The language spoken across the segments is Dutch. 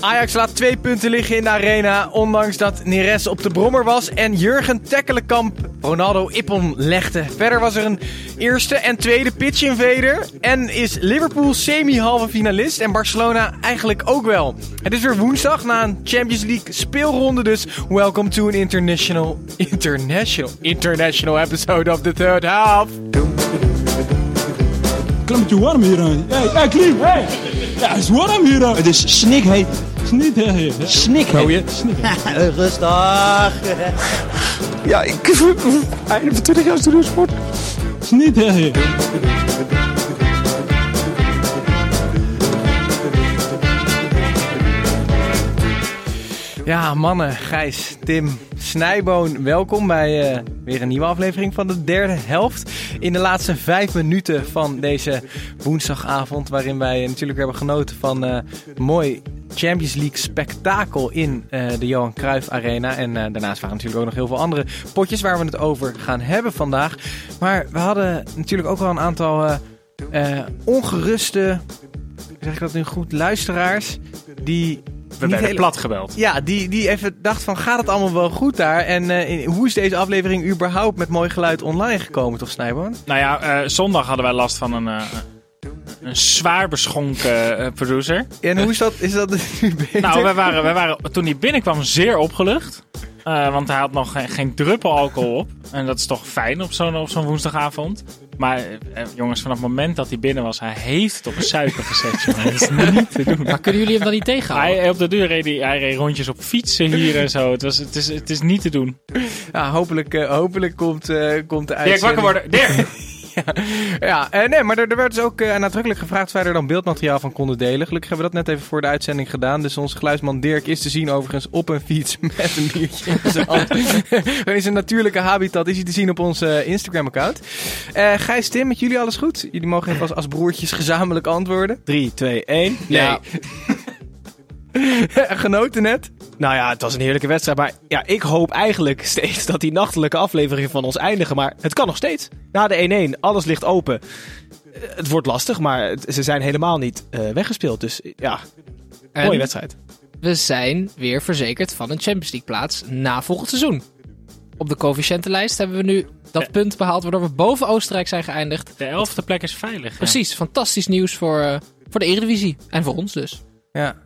Ajax laat twee punten liggen in de arena, ondanks dat Neres op de brommer was en Jurgen Tekkelenkamp Ronaldo Ippon legde. Verder was er een eerste en tweede pitch invader en is Liverpool semi-halve finalist en Barcelona eigenlijk ook wel. Het is weer woensdag na een Champions League speelronde, dus welcome to an international, international, international episode of the third half. Klimmetje warm hier. hè. Hey, hey, Klim, hey. Ja, het is warm hier. hè. Het is snikheet. Snik, hè, hè. Snikheet. Rustig. Ja, ik... Einde van 20 jaar studiosport. Snik, Ja, mannen, Gijs, Tim, Snijboon, welkom bij eh, weer een nieuwe aflevering van de derde helft. In de laatste vijf minuten van deze woensdagavond, waarin wij natuurlijk hebben genoten van een mooi Champions League spektakel in eh, de Johan Cruijff Arena. En daarnaast waren natuurlijk ook nog heel veel andere potjes waar we het over gaan hebben vandaag. Maar we hadden natuurlijk ook wel een aantal eh, ongeruste, zeg ik dat nu goed, luisteraars die... We werden hele- plat gebeld. ja, die, die even dacht van, gaat het allemaal wel goed daar? En eh, in- hoe is deze aflevering überhaupt met mooi geluid online gekomen, toch Snijboon? Nou ja, eh, zondag hadden wij last van een, eh, een zwaar beschonken producer. En hoe is dat, is dat nu beter? Nou, wij waren, wij waren toen hij binnenkwam zeer opgelucht. Want hij had nog geen, geen druppel alcohol op. En dat is toch fijn op zo'n op zo'n woensdagavond. Maar eh, jongens, vanaf het moment dat hij binnen was, hij heeft het op een suiker gezet. jongen. Dat is niet te doen. Maar kunnen jullie hem dan niet tegenhouden? Hij, op de deur reed hij, hij reed rondjes op fietsen hier en zo. Het, was, het, is, het is niet te doen. Ja, hopelijk, eh, hopelijk komt, eh, komt de Dirk, uitzending... wakker worden. Dirk! Ja, eh, nee, maar er, er werd dus ook eh, nadrukkelijk gevraagd of wij er dan beeldmateriaal van konden delen. Gelukkig hebben we dat net even voor de uitzending gedaan. Dus onze geluidsman Dirk is te zien overigens op een fiets met een biertje in zijn hand. In zijn natuurlijke habitat is hij te zien op ons eh, Instagram-account. Gijs, Tim, met jullie alles goed? Jullie mogen even als, als broertjes gezamenlijk antwoorden. 3, 2, 1. Ja. Genoten net? Nou ja, het was een heerlijke wedstrijd. Maar ja, ik hoop eigenlijk steeds dat die nachtelijke afleveringen van ons eindigen. Maar het kan nog steeds. Na de 1-1, alles ligt open. Eh, Het wordt lastig, maar het- ze zijn helemaal niet eh, weggespeeld. Dus ja, En mooie wedstrijd. we zijn weer verzekerd van een Champions League plaats na volgend seizoen. Op de coëfficiëntenlijst hebben we nu dat punt behaald waardoor we boven Oostenrijk zijn geëindigd. De elfde plek is veilig. ja. Precies, fantastisch nieuws voor, eh, voor de Eredivisie. En voor ons dus. Ja.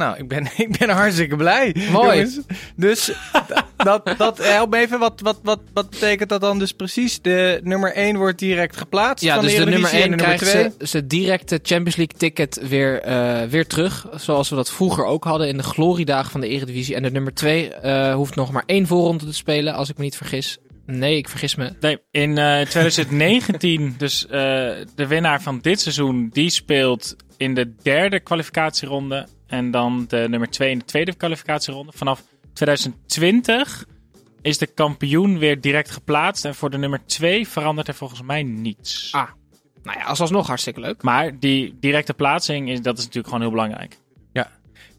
Nou, ik ben, ik ben hartstikke blij. Mooi. jongens. Dus dat, dat help me even. Wat, wat, wat, wat betekent dat dan dus precies? De nummer 1 wordt direct geplaatst. Ja, van dus de, de, nummer Eredivisie 1 en de nummer krijgt 2. ze, ze directe Champions League ticket weer, eh, weer terug. Zoals we dat vroeger ook hadden in de gloriedagen van de Eredivisie. En de nummer 2 eh, hoeft nog maar één voorronde te spelen, als ik me niet vergis. Nee, ik vergis me. Nee, in eh, 2019, dus eh, de winnaar van dit seizoen, die speelt in de derde kwalificatieronde. En dan de nummer 2 in de tweede kwalificatieronde. Vanaf 2020 is de kampioen weer direct geplaatst. En voor de nummer 2 verandert er volgens mij niets. Ah. Nou ja, als alsnog hartstikke leuk. Maar die directe plaatsing, is, dat is natuurlijk gewoon heel belangrijk.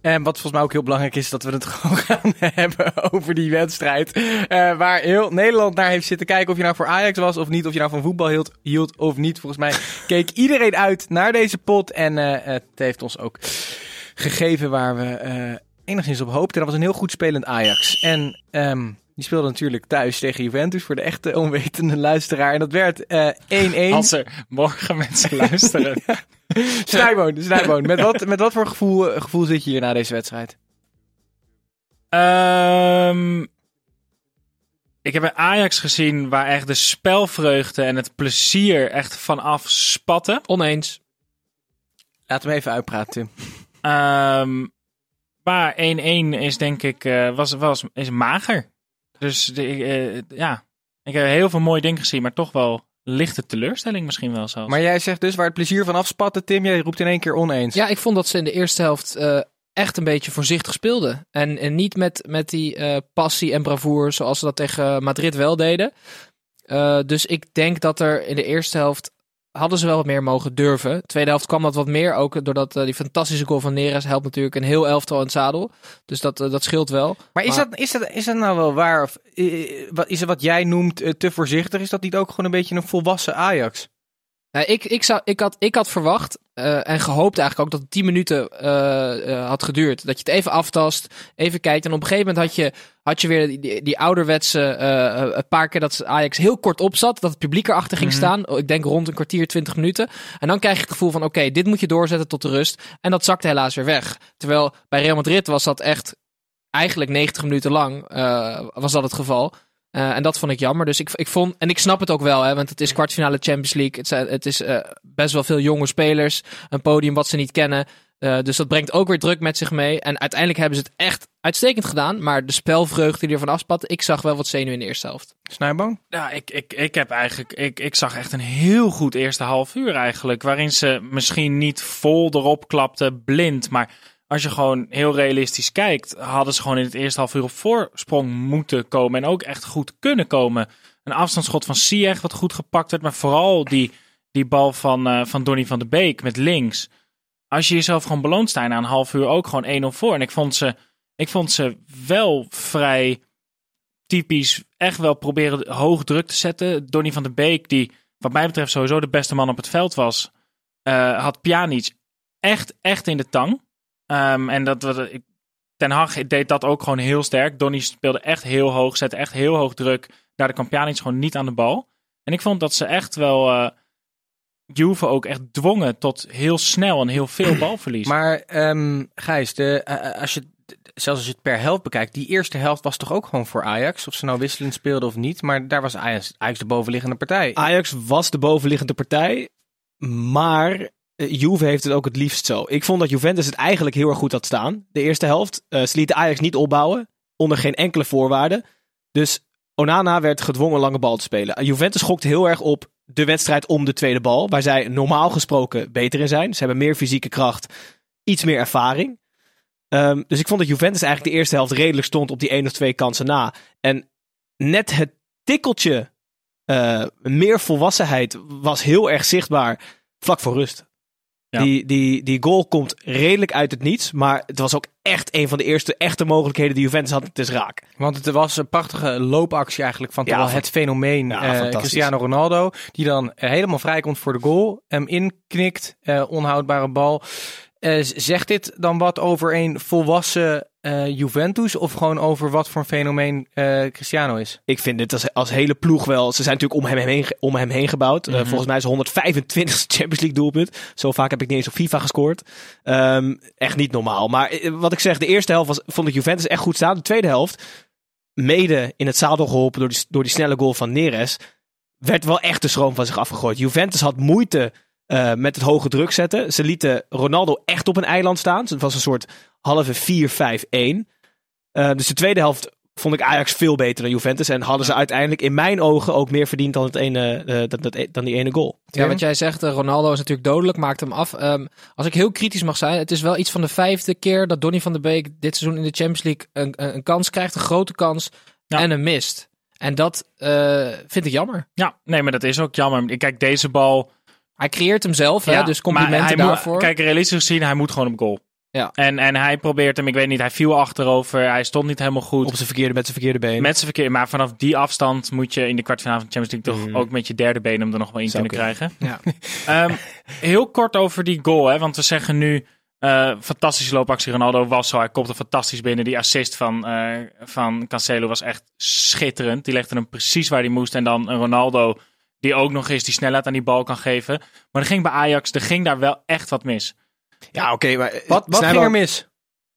En wat volgens mij ook heel belangrijk is, dat we het gewoon gaan hebben over die wedstrijd. Eh, waar heel Nederland naar heeft zitten kijken of je nou voor Ajax was of niet. Of je nou van voetbal hield, hield of niet. Volgens mij keek iedereen uit naar deze pot. En eh, het heeft ons ook gegeven waar we eh, enigszins op hoopten. Dat was een heel goed spelend Ajax. En ehm, die speelde natuurlijk thuis tegen Juventus voor de echte onwetende luisteraar. En dat werd eh 1-1. Als er morgen mensen luisteren. Snijboon, Snijboon. Met wat, met wat voor gevoel, eh, gevoel zit je hier na deze wedstrijd? Ehm, ik heb een Ajax gezien waar echt de spelvreugde en het plezier echt vanaf spatten. Oneens. Laat hem even uitpraten, Tim. Ehm, maar 1-1 is denk ik eh, was, was, is mager. Dus de, eh, ja, ik heb heel veel mooie dingen gezien, maar toch wel lichte teleurstelling misschien wel zelfs. Maar jij zegt dus waar het plezier van afspatte, Tim. Jij roept in één keer oneens. Ja, ik vond dat ze in de eerste helft eh, echt een beetje voorzichtig speelden. En, en niet met, met die eh, passie en bravoure zoals ze dat tegen Madrid wel deden. Eh, dus ik denk dat er in de eerste helft hadden ze wel wat meer mogen durven. Tweede helft kwam dat wat meer ook doordat eh, die fantastische goal van Neres helpt natuurlijk een heel elftal in het zadel. Dus dat, eh, dat scheelt wel. Maar is, Maar- Dat, is, dat, is dat nou wel waar? Of wat- is het wat jij noemt eh, te voorzichtig? Is dat niet ook gewoon een beetje een volwassen Ajax? Nou, ik, ik, zou, ik, had, ik had verwacht eh, en gehoopt eigenlijk ook dat het 10 minuten eh, eh, had geduurd. Dat je het even aftast, even kijkt. En op een gegeven moment had je, had je weer die, ouderwetse een paar keer dat Ajax heel kort op zat. Dat het publiek erachter ging staan. Ik denk rond een kwartier, 20 minuten. En dan krijg je het gevoel van oké, dit moet je doorzetten tot de rust. En dat zakte helaas weer weg. Terwijl bij Real Madrid was dat echt eigenlijk 90 minuten lang was dat het geval. Eh, en dat vond ik jammer. Dus ik, ik vond, en ik snap het ook wel, hè, want het is kwartfinale Champions League. Het, zijn, het is eh, best wel veel jonge spelers. Een podium wat ze niet kennen. Eh, dus dat brengt ook weer druk met zich mee. En uiteindelijk hebben ze het echt uitstekend gedaan. Maar de spelvreugde die ervan afspat, ik zag wel wat zenuw in de eerste helft. Snijboom? Ja, ik, ik, ik heb eigenlijk. Ik, ik zag echt een heel goed eerste half uur eigenlijk. Waarin ze misschien niet vol erop klapten, blind. Maar als je gewoon heel realistisch kijkt, hadden ze gewoon in het eerste half uur op voorsprong moeten komen. En ook echt goed kunnen komen. Een afstandsschot van Sieg wat goed gepakt werd. Maar vooral die, die bal van, eh, van Donny van de Beek met links. Als je jezelf gewoon beloont, je na een half uur ook gewoon 1-0 voor. En ik vond ze, ik vond ze wel vrij typisch echt wel proberen hoog druk te zetten. Donny van de Beek, die wat mij betreft sowieso de beste man op het veld was, eh, had Pjanic echt, echt in de tang. Ehm, en dat, dat, ik- Ten Hag deed dat ook gewoon heel sterk. Donny speelde echt heel hoog, zette echt heel hoog druk. Daardoor kwam Pjanic gewoon niet aan de bal. En ik vond dat ze echt wel eh Juve ook echt dwongen tot heel snel en heel veel balverlies. Maar ehm, Gijs, de, eh, als je, zelfs als je het per helft bekijkt, die eerste helft was toch ook gewoon voor Ajax? Of ze nou wisselend speelden of niet, maar daar was Ajax, Ajax de bovenliggende partij. Ajax was de bovenliggende partij, maar eh, Juve heeft het ook het liefst zo. Ik vond dat Juventus het eigenlijk heel erg goed had staan. De eerste helft. Eh, ze lieten Ajax niet opbouwen, onder geen enkele voorwaarde. Dus Onana werd gedwongen lange bal te spelen. En Juventus gokte heel erg op de wedstrijd om de tweede bal, waar zij normaal gesproken beter in zijn. Ze hebben meer fysieke kracht, iets meer ervaring. Ehm, dus ik vond dat Juventus eigenlijk de eerste helft redelijk stond op die één of twee kansen na. En net het tikkeltje eh, meer volwassenheid was heel erg zichtbaar vlak voor rust. Ja. Die, die, die goal komt redelijk uit het niets. Maar het was ook echt een van de eerste echte mogelijkheden die Juventus had. Het is raak. Want het was een prachtige loopactie eigenlijk van Ja, het fenomeen Ja, eh. Cristiano Ronaldo. Die dan eh, helemaal vrij komt voor de goal. Hem inknikt, eh, onhoudbare bal. Eh, zegt dit dan wat over een volwassen eh, Juventus? Of gewoon over wat voor een fenomeen eh, Cristiano is? Ik vind dit als, als hele ploeg wel. Ze zijn natuurlijk om hem heen, om hem heen gebouwd. Eh, volgens mij is het 125 Champions League doelpunt. Zo vaak heb ik niet eens op FIFA gescoord. Ehm, echt niet normaal. Maar wat ik zeg, de eerste helft was, vond ik Juventus echt goed staan. De tweede helft, mede in het zadel geholpen door die, door die snelle goal van Neres, werd wel echt de schroom van zich afgegooid. Juventus had moeite eh, met het hoge druk zetten. Ze lieten Ronaldo echt op een eiland staan. Het was een soort halve 4-5-1. Eh, dus de tweede helft vond ik Ajax veel beter dan Juventus. En hadden ze uiteindelijk in mijn ogen ook meer verdiend dan, het ene, eh, dat, dat, dan die ene goal. Ja, wat jij zegt, Ronaldo is natuurlijk dodelijk, maakt hem af. Ehm, als ik heel kritisch mag zijn, het is wel iets van de vijfde keer dat Donny van der Beek dit seizoen in de Champions League een, een, een kans krijgt, een grote kans, Ja. en een mist. En dat eh, vind ik jammer. ja, nee, maar dat is ook jammer. Kijk, deze bal. Hij creëert hem zelf, hè, Ja, dus maar complimenten hij moet- daarvoor. kijk, realistisch gezien, hij moet gewoon op goal. Ja. En, en hij probeert hem, ik weet niet, hij viel achterover. Hij stond niet helemaal goed. Op zijn verkeerde, met zijn verkeerde been. Met zijn verkeer. Maar vanaf die afstand moet je in de kwartfinale van de Champions League toch ook met je derde been hem er nog wel in Zou kunnen kunnen. krijgen. Ehm, heel kort over die goal, hè, want we zeggen nu. eh, fantastische loopactie. Ronaldo was zo. Hij kopte fantastisch binnen. Die assist van, eh, van Cancelo was echt schitterend. Die legde hem precies waar hij moest. En dan een Ronaldo die ook nog eens die snelheid aan die bal kan geven. Maar er ging bij Ajax, er ging daar wel echt wat mis. Ja, oké. maar Wat, ging er mis?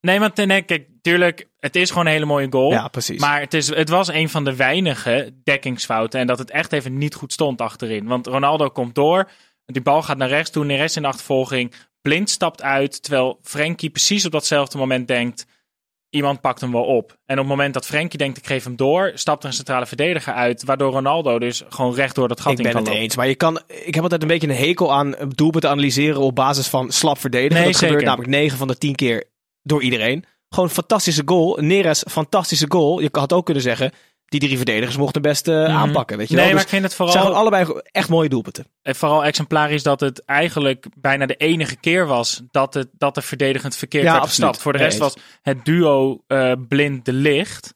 Nee, want nee, kijk, tuurlijk, het is gewoon een hele mooie goal. Ja, precies. Maar het, is, het was een van de weinige dekkingsfouten. En dat het echt even niet goed stond achterin. Want Ronaldo komt door. Die bal gaat naar rechts toe. Neres in de achtervolging. Blind stapt uit. Terwijl Frenkie precies op datzelfde moment denkt. Iemand pakt hem wel op. En op het moment dat Frenkie denkt, ik geef hem door, stapt er een centrale verdediger uit. Waardoor Ronaldo dus gewoon recht door dat gat Ik in ben kan het lopen. eens. Maar je kan, ik heb altijd een beetje een hekel aan doelpunten analyseren op basis van slap verdedigen. Nee, dat gebeurt namelijk 9 van de 10 keer door iedereen. Gewoon een fantastische goal. Neres, fantastische goal. Je had ook kunnen zeggen, die drie verdedigers mochten best eh, aanpakken. Weet je. Nee, wel? maar Dus ik vind het vooral, zijn allebei echt mooie doelpunten. eh, vooral exemplarisch dat het eigenlijk bijna de enige keer was dat, het, dat er verdedigend verkeerd Ja, werd absoluut. gestapt. Voor de rest was het duo eh, Blind de Licht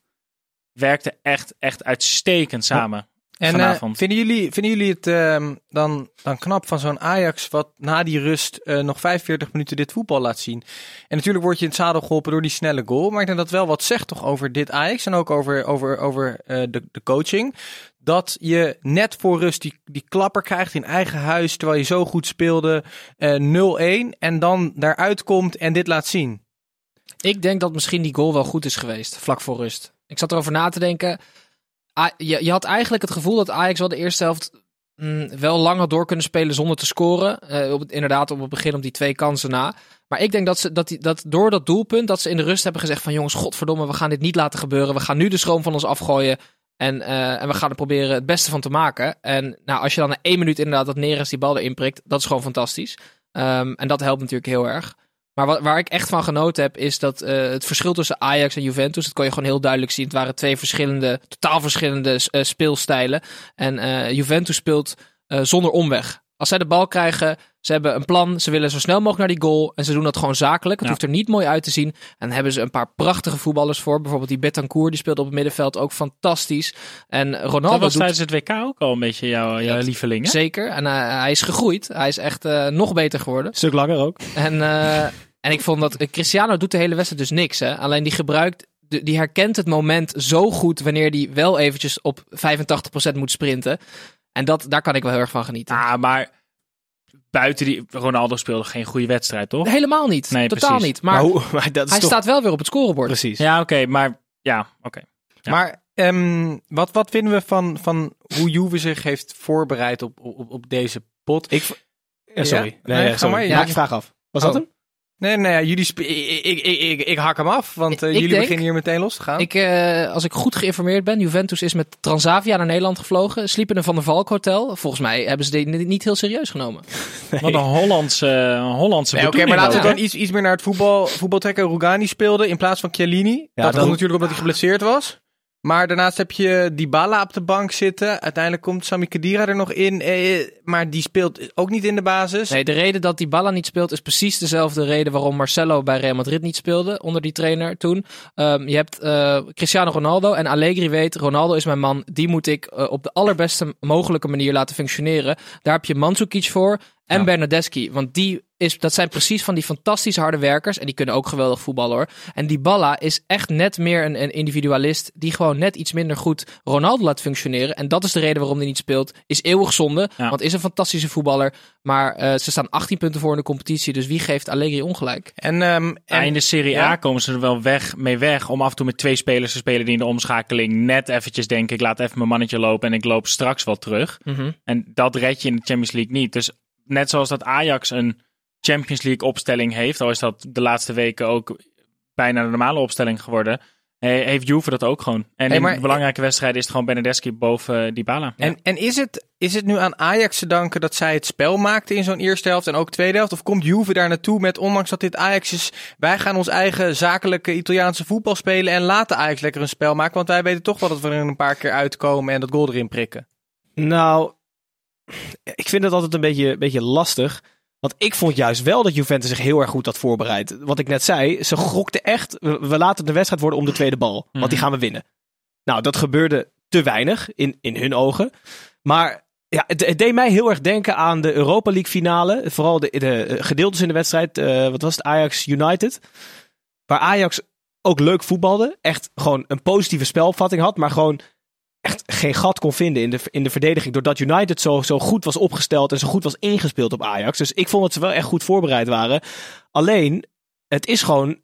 werkte echt, echt uitstekend samen En eh, vinden, jullie, vinden jullie het ehm, dan, dan knap van zo'n Ajax wat na die rust eh, nog 45 minuten dit voetbal laat zien? En natuurlijk word je in het zadel geholpen door die snelle goal. Maar ik denk dat wel wat zegt toch over dit Ajax en ook over, over, over eh, de, de coaching. Dat je net voor rust die, die klapper krijgt in eigen huis terwijl je zo goed speelde. eh 0-1 en dan daaruit komt en dit laat zien. Ik denk dat misschien die goal wel goed is geweest, vlak voor rust. Ik zat erover na te denken. Je, je had eigenlijk het gevoel dat Ajax wel de eerste helft mm, wel lang had door kunnen spelen zonder te scoren. Eh, op inderdaad, op het begin op die twee kansen na. Maar ik denk dat, ze, dat, die, dat door dat doelpunt, dat ze in de rust hebben gezegd van jongens, godverdomme, we gaan dit niet laten gebeuren. We gaan nu de schroom van ons afgooien. En, eh, en we gaan er proberen het beste van te maken. En nou, als je dan na één minuut inderdaad dat Neres die bal erin prikt, dat is gewoon fantastisch. Ehm, en dat helpt natuurlijk heel erg. Maar wat, waar ik echt van genoten heb, is dat eh, het verschil tussen Ajax en Juventus, dat kon je gewoon heel duidelijk zien. Het waren twee verschillende, totaal verschillende eh, speelstijlen. En eh, Juventus speelt eh, zonder omweg. Als zij de bal krijgen, ze hebben een plan, ze willen zo snel mogelijk naar die goal. En ze doen dat gewoon zakelijk. Het Ja. hoeft er niet mooi uit te zien. En dan hebben ze een paar prachtige voetballers voor. Bijvoorbeeld die Betancourt, die speelt op het middenveld ook fantastisch. En Ronaldo dat was doet tijdens het WK ook al een beetje jouw, jouw lieveling, hè? zeker. En hij is gegroeid. Hij is echt eh, nog beter geworden. Een stuk langer ook. En, eh, en ik vond dat eh, Cristiano doet de hele wedstrijd dus niks. Hè? Alleen die gebruikt, die herkent het moment zo goed wanneer die wel eventjes op 85% moet sprinten. En dat, daar kan ik wel heel erg van genieten. Ah, maar buiten die... Ronaldo speelde geen goede wedstrijd, toch? Helemaal niet. Nee, Totaal precies. niet. Maar, Maar, hoe, maar dat is hij toch... staat wel weer op het scorebord. Precies. Ja, oké, maar... Ja, oké. Ja. Maar ehm, wat, wat vinden we van, van hoe Juve zich heeft voorbereid op, op, op deze pot? Ik... Ja, sorry. Ja? Nee, sorry. maar. Maak je vraag af. Was Oh. dat hem? Nee, nee, ja, jullie ik, ik, ik, ik, hak hem af, want eh, jullie denk- beginnen hier meteen los te gaan. Ik, eh, als ik goed geïnformeerd ben, Juventus is met Transavia naar Nederland gevlogen. Sliep in een Van der Valk hotel. Volgens mij hebben ze dit niet heel serieus genomen. Wat een Hollandse, een Hollandse Nee, Oké, maar laten we dan iets, iets meer naar het voetbal, voetbal trekken. Rugani speelde in plaats van Chiellini. dat dan- komt natuurlijk omdat hij geblesseerd was. Maar daarnaast heb je Dybala op de bank zitten. Uiteindelijk komt Sami Khedira er nog in. Eh, maar die speelt ook niet in de basis. Nee, de reden dat die Balla niet speelt is precies dezelfde reden waarom Marcelo bij Real Madrid niet speelde onder die trainer toen. Ehm, je hebt eh, Cristiano Ronaldo en Allegri weet, Ronaldo is mijn man, die moet ik eh, op de allerbeste mogelijke manier laten functioneren. Daar heb je Mandzukic voor en Ja. Bernardeschi, want die is, dat zijn precies van die fantastische harde werkers en die kunnen ook geweldig voetballen hoor. En die Balla is echt net meer een, een individualist die gewoon net iets minder goed Ronaldo laat functioneren. En dat is de reden waarom hij niet speelt. Is eeuwig zonde, Ja. want is een fantastische voetballer. Maar eh, ze staan 18 punten voor in de competitie. Dus wie geeft Allegri ongelijk? En, ehm, en in de Serie Ja? A komen ze er wel weg, mee weg om af en toe met twee spelers te spelen die in de omschakeling net eventjes denken, ik laat even mijn mannetje lopen en ik loop straks wel terug. En dat red je in de Champions League niet. Dus net zoals dat Ajax een Champions League opstelling heeft, al is dat de laatste weken ook bijna de normale opstelling geworden, he- heeft Juve dat ook gewoon. En Hey, in maar- belangrijke wedstrijden is het gewoon Benedeschi boven Dybala. En, en is, het, is het nu aan Ajax te danken dat zij het spel maakte in zo'n eerste helft en ook tweede helft? Of komt Juve daar naartoe met, ondanks dat dit Ajax is, wij gaan ons eigen zakelijke Italiaanse voetbal spelen en laten Ajax lekker een spel maken? Want wij weten toch wel dat we er een paar keer uitkomen en dat goal erin prikken. Nou, ik vind het altijd een beetje, beetje lastig. Want ik vond juist wel dat Juventus zich heel erg goed had voorbereid. Wat ik net zei, ze gokten echt. We, laten de wedstrijd worden om de tweede bal. Want die gaan we winnen. Nou, dat gebeurde te weinig in, in hun ogen. Maar ja, het, het deed mij heel erg denken aan de Europa League finale. Vooral de, de gedeeltes in de wedstrijd. eh, wat was het? Ajax United. Waar Ajax ook leuk voetbalde. Echt gewoon een positieve spelopvatting had. Maar gewoon echt geen gat kon vinden in de, in de verdediging. Doordat United zo, zo goed was opgesteld en zo goed was ingespeeld op Ajax. Dus ik vond dat ze wel echt goed voorbereid waren. Alleen, het is gewoon.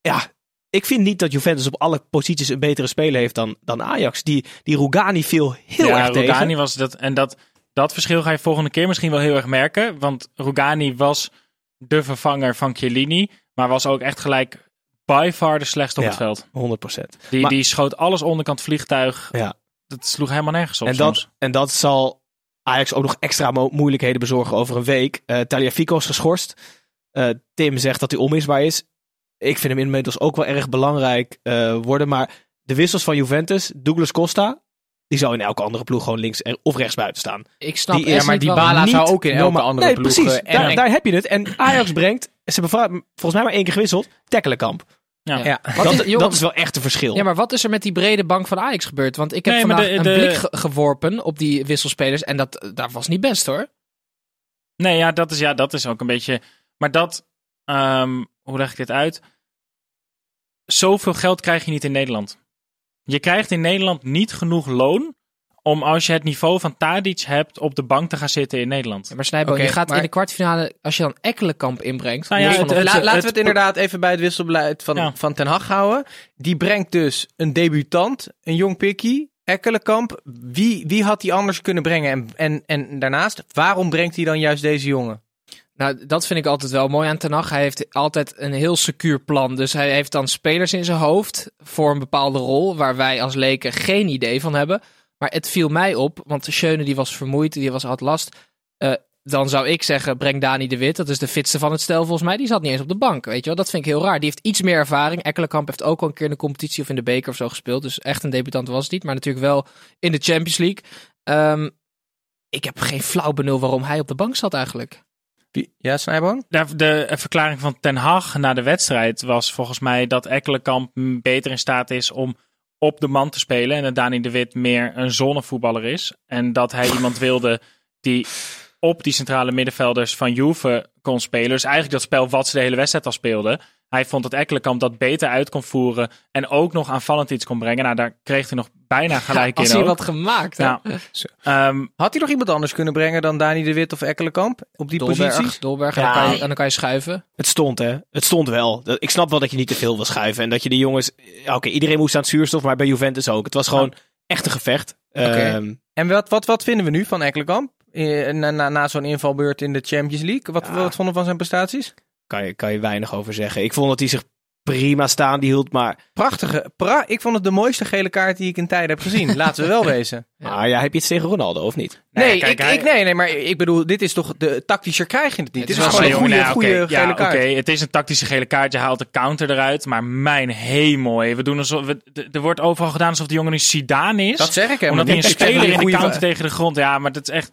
Ja, ik vind niet dat Juventus op alle posities een betere speler heeft dan, dan Ajax. Die, die Rugani viel heel ja, erg tegen. Rugani was dat. En dat, dat verschil ga je volgende keer misschien wel heel erg merken. Want Rugani was de vervanger van Chiellini. Maar was ook echt gelijk by far de slechtste op Ja. het veld. 100%. Die, Maar- die schoot alles onderkant vliegtuig. Ja. Dat sloeg helemaal nergens op En soms. dat, en dat zal Ajax ook nog extra mo- moeilijkheden bezorgen over een week. Eh Taliafico is geschorst. Eh, Tim zegt dat hij onmisbaar is. Ik vind hem inmiddels ook wel erg belangrijk eh, worden. Maar de wissels van Juventus, Douglas Costa, die zou in elke andere ploeg gewoon links en- of rechts buiten staan. Ik snap Die- Ja, maar die Bala zou ook in elke andere nee, ploeg... precies. daar, en- daar heb je het. En Ajax brengt, ze hebben volgens mij maar één keer gewisseld, Tekkelenkamp. Ja. ja. Dat, is- dat wel echt een verschil. Ja, maar wat is er met die brede bank van Ajax gebeurd? Want ik heb Nee, maar vandaag de- een de- blik ge- geworpen op die wisselspelers. En dat, daar was niet best hoor. Nee, ja dat, is, ja, dat is ook een beetje. Maar dat, ehm, hoe leg ik dit uit? Zoveel geld krijg je niet in Nederland. Je krijgt in Nederland niet genoeg loon om als je het niveau van Tadic hebt op de bank te gaan zitten in Nederland. Ja, maar Snijboon, je gaat maar- in de kwartfinale, als je dan Ekkelenkamp inbrengt. Nou ja, los het- van of- La- het- laten we het inderdaad even bij het wisselbeleid van, Ja. van Ten Hag houden. Die brengt dus een debutant, een jong pikkie, Ekkelenkamp. Wie, wie had die anders kunnen brengen? En, en, en daarnaast, waarom brengt hij dan juist deze jongen? Nou, dat vind ik altijd wel mooi aan Ten. Hij heeft altijd een heel secuur plan. Dus hij heeft dan spelers in zijn hoofd voor een bepaalde rol, waar wij als leken geen idee van hebben. Maar het viel mij op, want Schöne die was vermoeid, die was, had last. Eh, dan zou ik zeggen, breng Dani de Wit. Dat is de fitste van het stel volgens mij. Die zat niet eens op de bank, weet je wel. Dat vind ik heel raar. Die heeft iets meer ervaring. Ekkelenkamp heeft ook al een keer in de competitie of in de beker of zo gespeeld. Dus echt een debutant was het niet. Maar natuurlijk wel in de Champions League. Ehm, ik heb geen flauw benul waarom hij op de bank zat eigenlijk. Ja, Snijboon? De, de verklaring van Ten Hag na de wedstrijd was volgens mij dat Ekkelenkamp beter in staat is om op de man te spelen. En dat Dani de Wit meer een zonnevoetballer is. En dat hij iemand wilde die op die centrale middenvelders van Juve kon spelen. Dus eigenlijk dat spel wat ze de hele wedstrijd al speelden. Hij vond dat Ekkelenkamp dat beter uit kon voeren. En ook nog aanvallend iets kon brengen. Nou, daar kreeg hij nog bijna gelijk Als in hij ook. wat gemaakt. Ehm, Had hij nog iemand anders kunnen brengen dan Dani de Wit of Ekkelenkamp op die Dolberg, posities? Dolberg en, Ja. dan kan je, en dan kan je schuiven. Het stond, hè. Het stond wel. Ik snap wel dat je niet te veel wil schuiven. En dat je de jongens... Oké, iedereen moest aan het zuurstof, maar bij Juventus ook. Het was gewoon echt een gevecht. Ehm, En wat, wat, wat vinden we nu van Ekkelenkamp? Eh, Na, na, na zo'n invalbeurt in de Champions League. Wat, Ja. wat vonden we van zijn prestaties? Kan, je, kan je weinig over zeggen. Ik vond dat hij zich prima staande hield, maar... Prachtige. Pra ik vond het de mooiste gele kaart die ik in tijden heb gezien. Laten we wel wezen. Maar ja, heb je iets tegen Ronaldo, of niet? Nee, ja, kijk, ik, hij- ik, nee, nee, maar ik bedoel, dit is toch de tactischer krijg je het niet. Het Dit is gewoon een goede, nou, goede gele ja, kaart. Oké, het is een tactische gele kaart. Je haalt de counter eruit. Maar mijn hemel. We doen alsof, we, er wordt overal gedaan alsof de jongen nu Zidane is. Dat zeg ik helemaal omdat hij een speler een in de counter tegen de grond. Ja, maar dat is echt...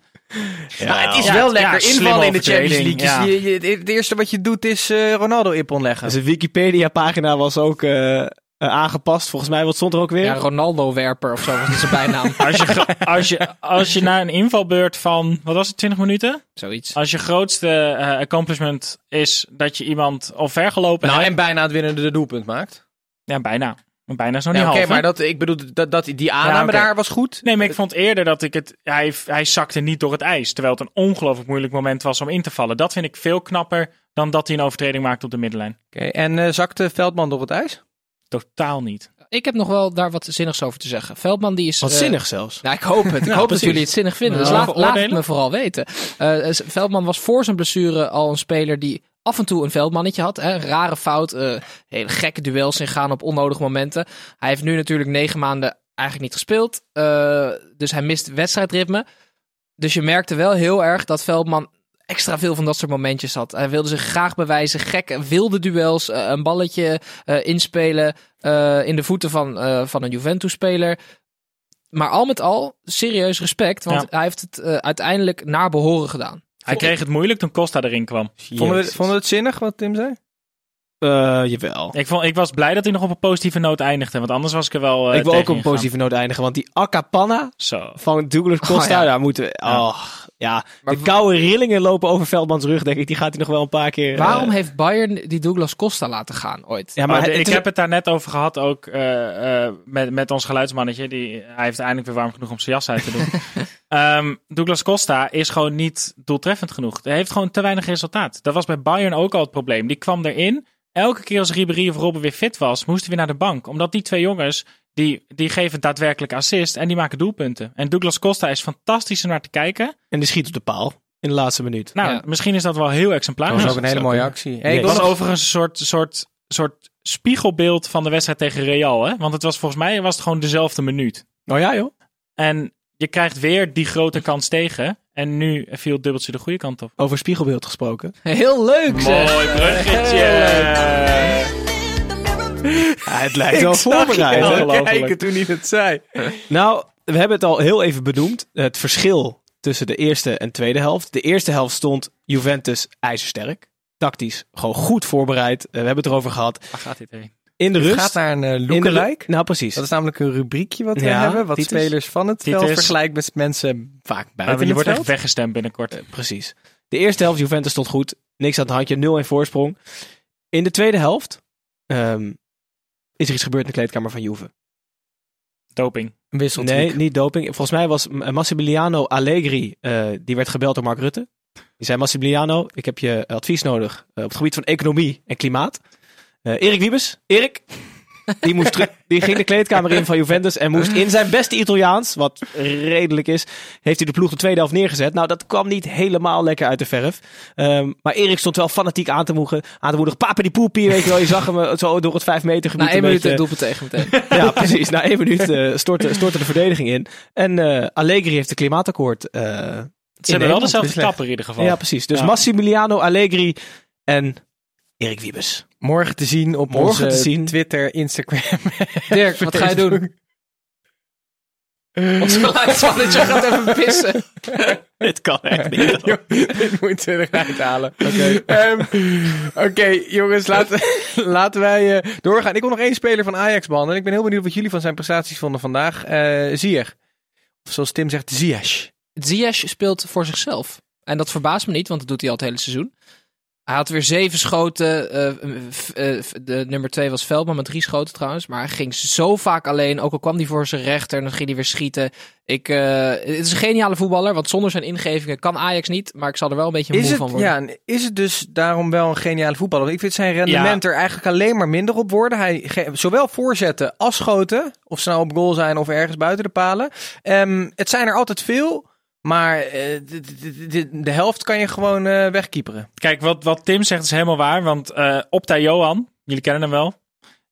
Maar het is Ja, wel ja, lekker slimme invallen in de Champions League. Dus ja. je, je- het eerste wat je doet is eh, Ronaldo ipon leggen. Zijn Wikipedia-pagina was ook eh, eh, aangepast. Volgens mij, wat stond er ook weer? Ja, Ronaldo-werper of zo was dat zijn bijnaam. Als je, als, je, als je na een invalbeurt van, wat was het, 20 minuten? Zoiets. Als je grootste accomplishment is dat je iemand al vergelopen Nou, hebt. en bijna het winnende doelpunt maakt. Ja, bijna. Maar Bijna nog niet Oké, half, hè? maar dat, ik bedoel, dat, dat, die aanname Ja, oké. daar was goed. Nee, maar ik vond eerder dat ik het. Hij, hij zakte niet door het ijs. Terwijl het een ongelooflijk moeilijk moment was om in te vallen. Dat vind ik veel knapper dan dat hij een overtreding maakt op de middenlijn. Oké, en eh, zakte Veldman door het ijs? Totaal niet. Ik heb nog wel daar wat zinnigs over te zeggen. Veldman die is... Wat eh, zinnig zelfs. Nou, ik hoop het. Ik Ja, hoop precies. dat jullie het zinnig vinden. Dus laat, even laat het me vooral weten. Eh, Veldman was voor zijn blessure al een speler die af en toe een veldmannetje had. Hè? Rare fout. eh, hele gekke duels ingaan op onnodige momenten. Hij heeft nu natuurlijk negen maanden eigenlijk niet gespeeld. eh, dus hij mist wedstrijdritme. Dus je merkte wel heel erg dat Veldman extra veel van dat soort momentjes had. Hij wilde zich graag bewijzen. Gekke, wilde duels. eh, een balletje inspelen in de voeten van, van een Juventus-speler. Maar al met al, serieus respect. Want Ja. hij heeft het uiteindelijk naar behoren gedaan. Hij kreeg het moeilijk toen Costa erin kwam. Vonden we, vonden we het zinnig wat Tim zei? Eh, jawel. Ik, vond, ik was blij dat hij nog op een positieve noot eindigde. Want anders was ik er wel. eh, ik wil ook op een positieve noot eindigen, want die Akapanna Zo. van Douglas Costa, Oh, ja. daar moeten we... Oh, ja. Maar de koude rillingen lopen over Veldmans rug, denk ik. Die gaat hij nog wel een paar keer... eh, Waarom heeft Bayern die Douglas Costa laten gaan ooit? Ja, Maar de- het ik is- heb het daar net over gehad ook eh, eh, met, met ons geluidsmannetje. Die, hij heeft eindelijk weer warm genoeg om zijn jas uit te doen. Ehm, Douglas Costa is gewoon niet doeltreffend genoeg. Hij heeft gewoon te weinig resultaat. Dat was bij Bayern ook al het probleem. Die kwam erin. Elke keer als Ribéry of Robben weer fit was, moest hij weer naar de bank. Omdat die twee jongens, die, die geven daadwerkelijk assist en die maken doelpunten. En Douglas Costa is fantastisch om naar te kijken. En die schiet op de paal in de laatste minuut. Nou, Ja. misschien is dat wel heel Dat exemplarisch. was ook een hele mooie actie. Het was nog- overigens een soort, soort, soort spiegelbeeld van de wedstrijd tegen Real. Hè? Want het was volgens mij was het gewoon dezelfde minuut. Oh ja, joh. En je krijgt weer die grote kans tegen. En nu viel het dubbeltje de goede kant op. Over spiegelbeeld gesproken. Heel leuk zeg. Mooi bruggetje. Ja, het lijkt wel Ik zag je voorbereid. hè? kijken toen hij het zei. Nou, we hebben het al heel even benoemd. Het verschil tussen de eerste en tweede helft. De eerste helft stond Juventus ijzersterk. Tactisch gewoon goed voorbereid. Eh, we hebben het erover gehad. Waar gaat dit heen? In de Het rust. gaat naar een uh, lookalike. Nou, precies. Dat is namelijk een rubriekje wat we Ja, hebben. Wat Titus. spelers van het Titus. veld vergelijkt met mensen vaak buiten je wordt echt weggestemd binnenkort. Precies. De eerste helft Juventus stond goed. Niks aan het handje. 0 in voorsprong. In de tweede helft ehm, is er iets gebeurd in de kleedkamer van Juve. Doping. Een. Nee, niet doping. Volgens mij was Massimiliano Allegri, eh, die werd gebeld door Mark Rutte. Die zei, Massimiliano, ik heb je advies nodig eh, op het gebied van economie en klimaat. Eh, Erik Wiebes, Erik, die, moest terug, die ging de kleedkamer in van Juventus en moest in zijn beste Italiaans, wat redelijk is, heeft hij de ploeg de tweede helft neergezet. Nou, dat kwam niet helemaal lekker uit de verf. Ehm, maar Erik stond wel fanatiek aan te moedigen. Aan te moedigen. Papa die poepie, weet je wel. Je zag hem eh, zo door het vijf meter gebied Na één minuut beetje- het doelpunt tegen meteen. ja, precies. Na één minuut eh, stortte, stortte de verdediging in. En eh, Allegri heeft de klimaatakkoord. eh, Ze hebben wel dezelfde kapper in ieder geval. Ja, precies. Dus Ja. Massimiliano Allegri en Erik Wiebes. Morgen te zien op Morgen onze te zien. Twitter, Instagram. Dirk, wat ga je doen? Ons gaat even pissen. Dit kan echt niet. Dit moeten we eruit halen. Oké, Ehm, jongens, laten, laten wij eh, doorgaan. Ik wil nog één speler van Ajax behandelen. Ik ben heel benieuwd wat jullie van zijn prestaties vonden vandaag. Eh Ziyech. Of zoals Tim zegt, Ziyech. Ziyech speelt voor zichzelf. En dat verbaast me niet, want dat doet hij al het hele seizoen. Hij had weer zeven schoten. eh, f- eh, f- de nummer twee was Veldman met drie schoten trouwens. Maar hij ging zo vaak alleen. Ook al kwam hij voor zijn rechter en dan ging hij weer schieten. Ik, eh, het is een geniale voetballer, want zonder zijn ingevingen kan Ajax niet. Maar ik zal er wel een beetje moe Is van het, worden. ja, en is het dus daarom wel een geniale voetballer? Want Ik vind zijn rendement er eigenlijk alleen maar minder op worden. Hij zowel voorzetten als schoten, of ze nou op goal zijn of ergens buiten de palen. Ehm, het zijn er altijd veel, maar eh, de, de- helft kan je gewoon eh wegkieperen. Kijk, wat, wat Tim zegt is helemaal waar. Want eh Opta Johan, jullie kennen hem wel.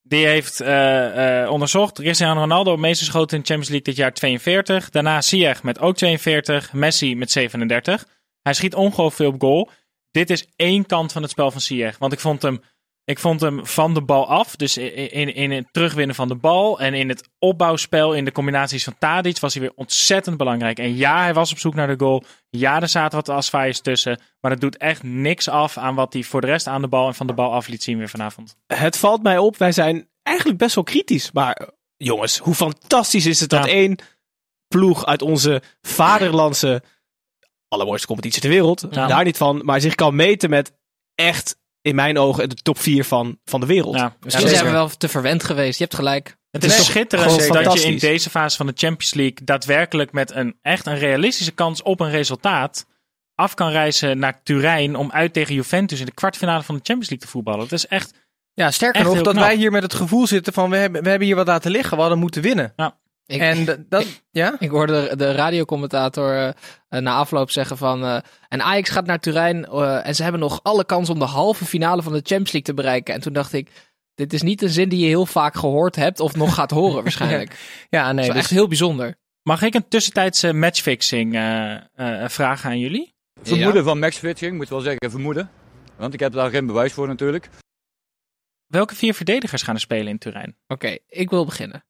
Die heeft eh, eh, onderzocht. Cristiano Ronaldo, meeste schoten in de Champions League dit jaar 42. Daarna Ziyech met ook 42. Messi met 37. Hij schiet ongelooflijk veel op goal. Dit is één kant van het spel van Ziyech. Want ik vond hem, ik vond hem van de bal af. Dus in, in, in het terugwinnen van de bal. En in het opbouwspel, in de combinaties van Tadic, was hij weer ontzettend belangrijk. En ja, hij was op zoek naar de goal. Ja, er zaten wat asfires tussen. Maar het doet echt niks af aan wat hij voor de rest aan de bal en van de bal af liet zien weer vanavond. Het valt mij op, wij zijn eigenlijk best wel kritisch. Maar jongens, hoe fantastisch is het dat Ja. één ploeg uit onze vaderlandse allermooiste competitie ter wereld, Ja. daar niet van, maar zich kan meten met echt, in mijn ogen, de top 4 van, van de wereld. Ja, Misschien ja, zijn we wel te verwend geweest. Je hebt gelijk. Het is Nee, toch schitterend dat je in deze fase van de Champions League daadwerkelijk met een echt een realistische kans op een resultaat af kan reizen naar Turijn om uit tegen Juventus in de kwartfinale van de Champions League te voetballen. Het is echt Ja, sterker Echt nog, dat knap. wij hier met het gevoel zitten van we hebben, we hebben hier wat laten liggen, we hadden moeten winnen. Ik, En dat, ja? ik hoorde de, de radiocommentator eh, eh, na afloop zeggen van... eh, en Ajax gaat naar Turijn eh, en ze hebben nog alle kans om de halve finale van de Champions League te bereiken. En toen dacht ik, dit is niet een zin die je heel vaak gehoord hebt of nog gaat horen waarschijnlijk. Ja, Dat nee. is Dus, echt heel bijzonder. Mag ik een tussentijdse matchfixing eh, eh, vragen aan jullie? Vermoeden van matchfixing, moet wel zeggen vermoeden. Want ik heb daar geen bewijs voor natuurlijk. Welke vier verdedigers gaan er spelen in Turijn? Oké, ik wil beginnen.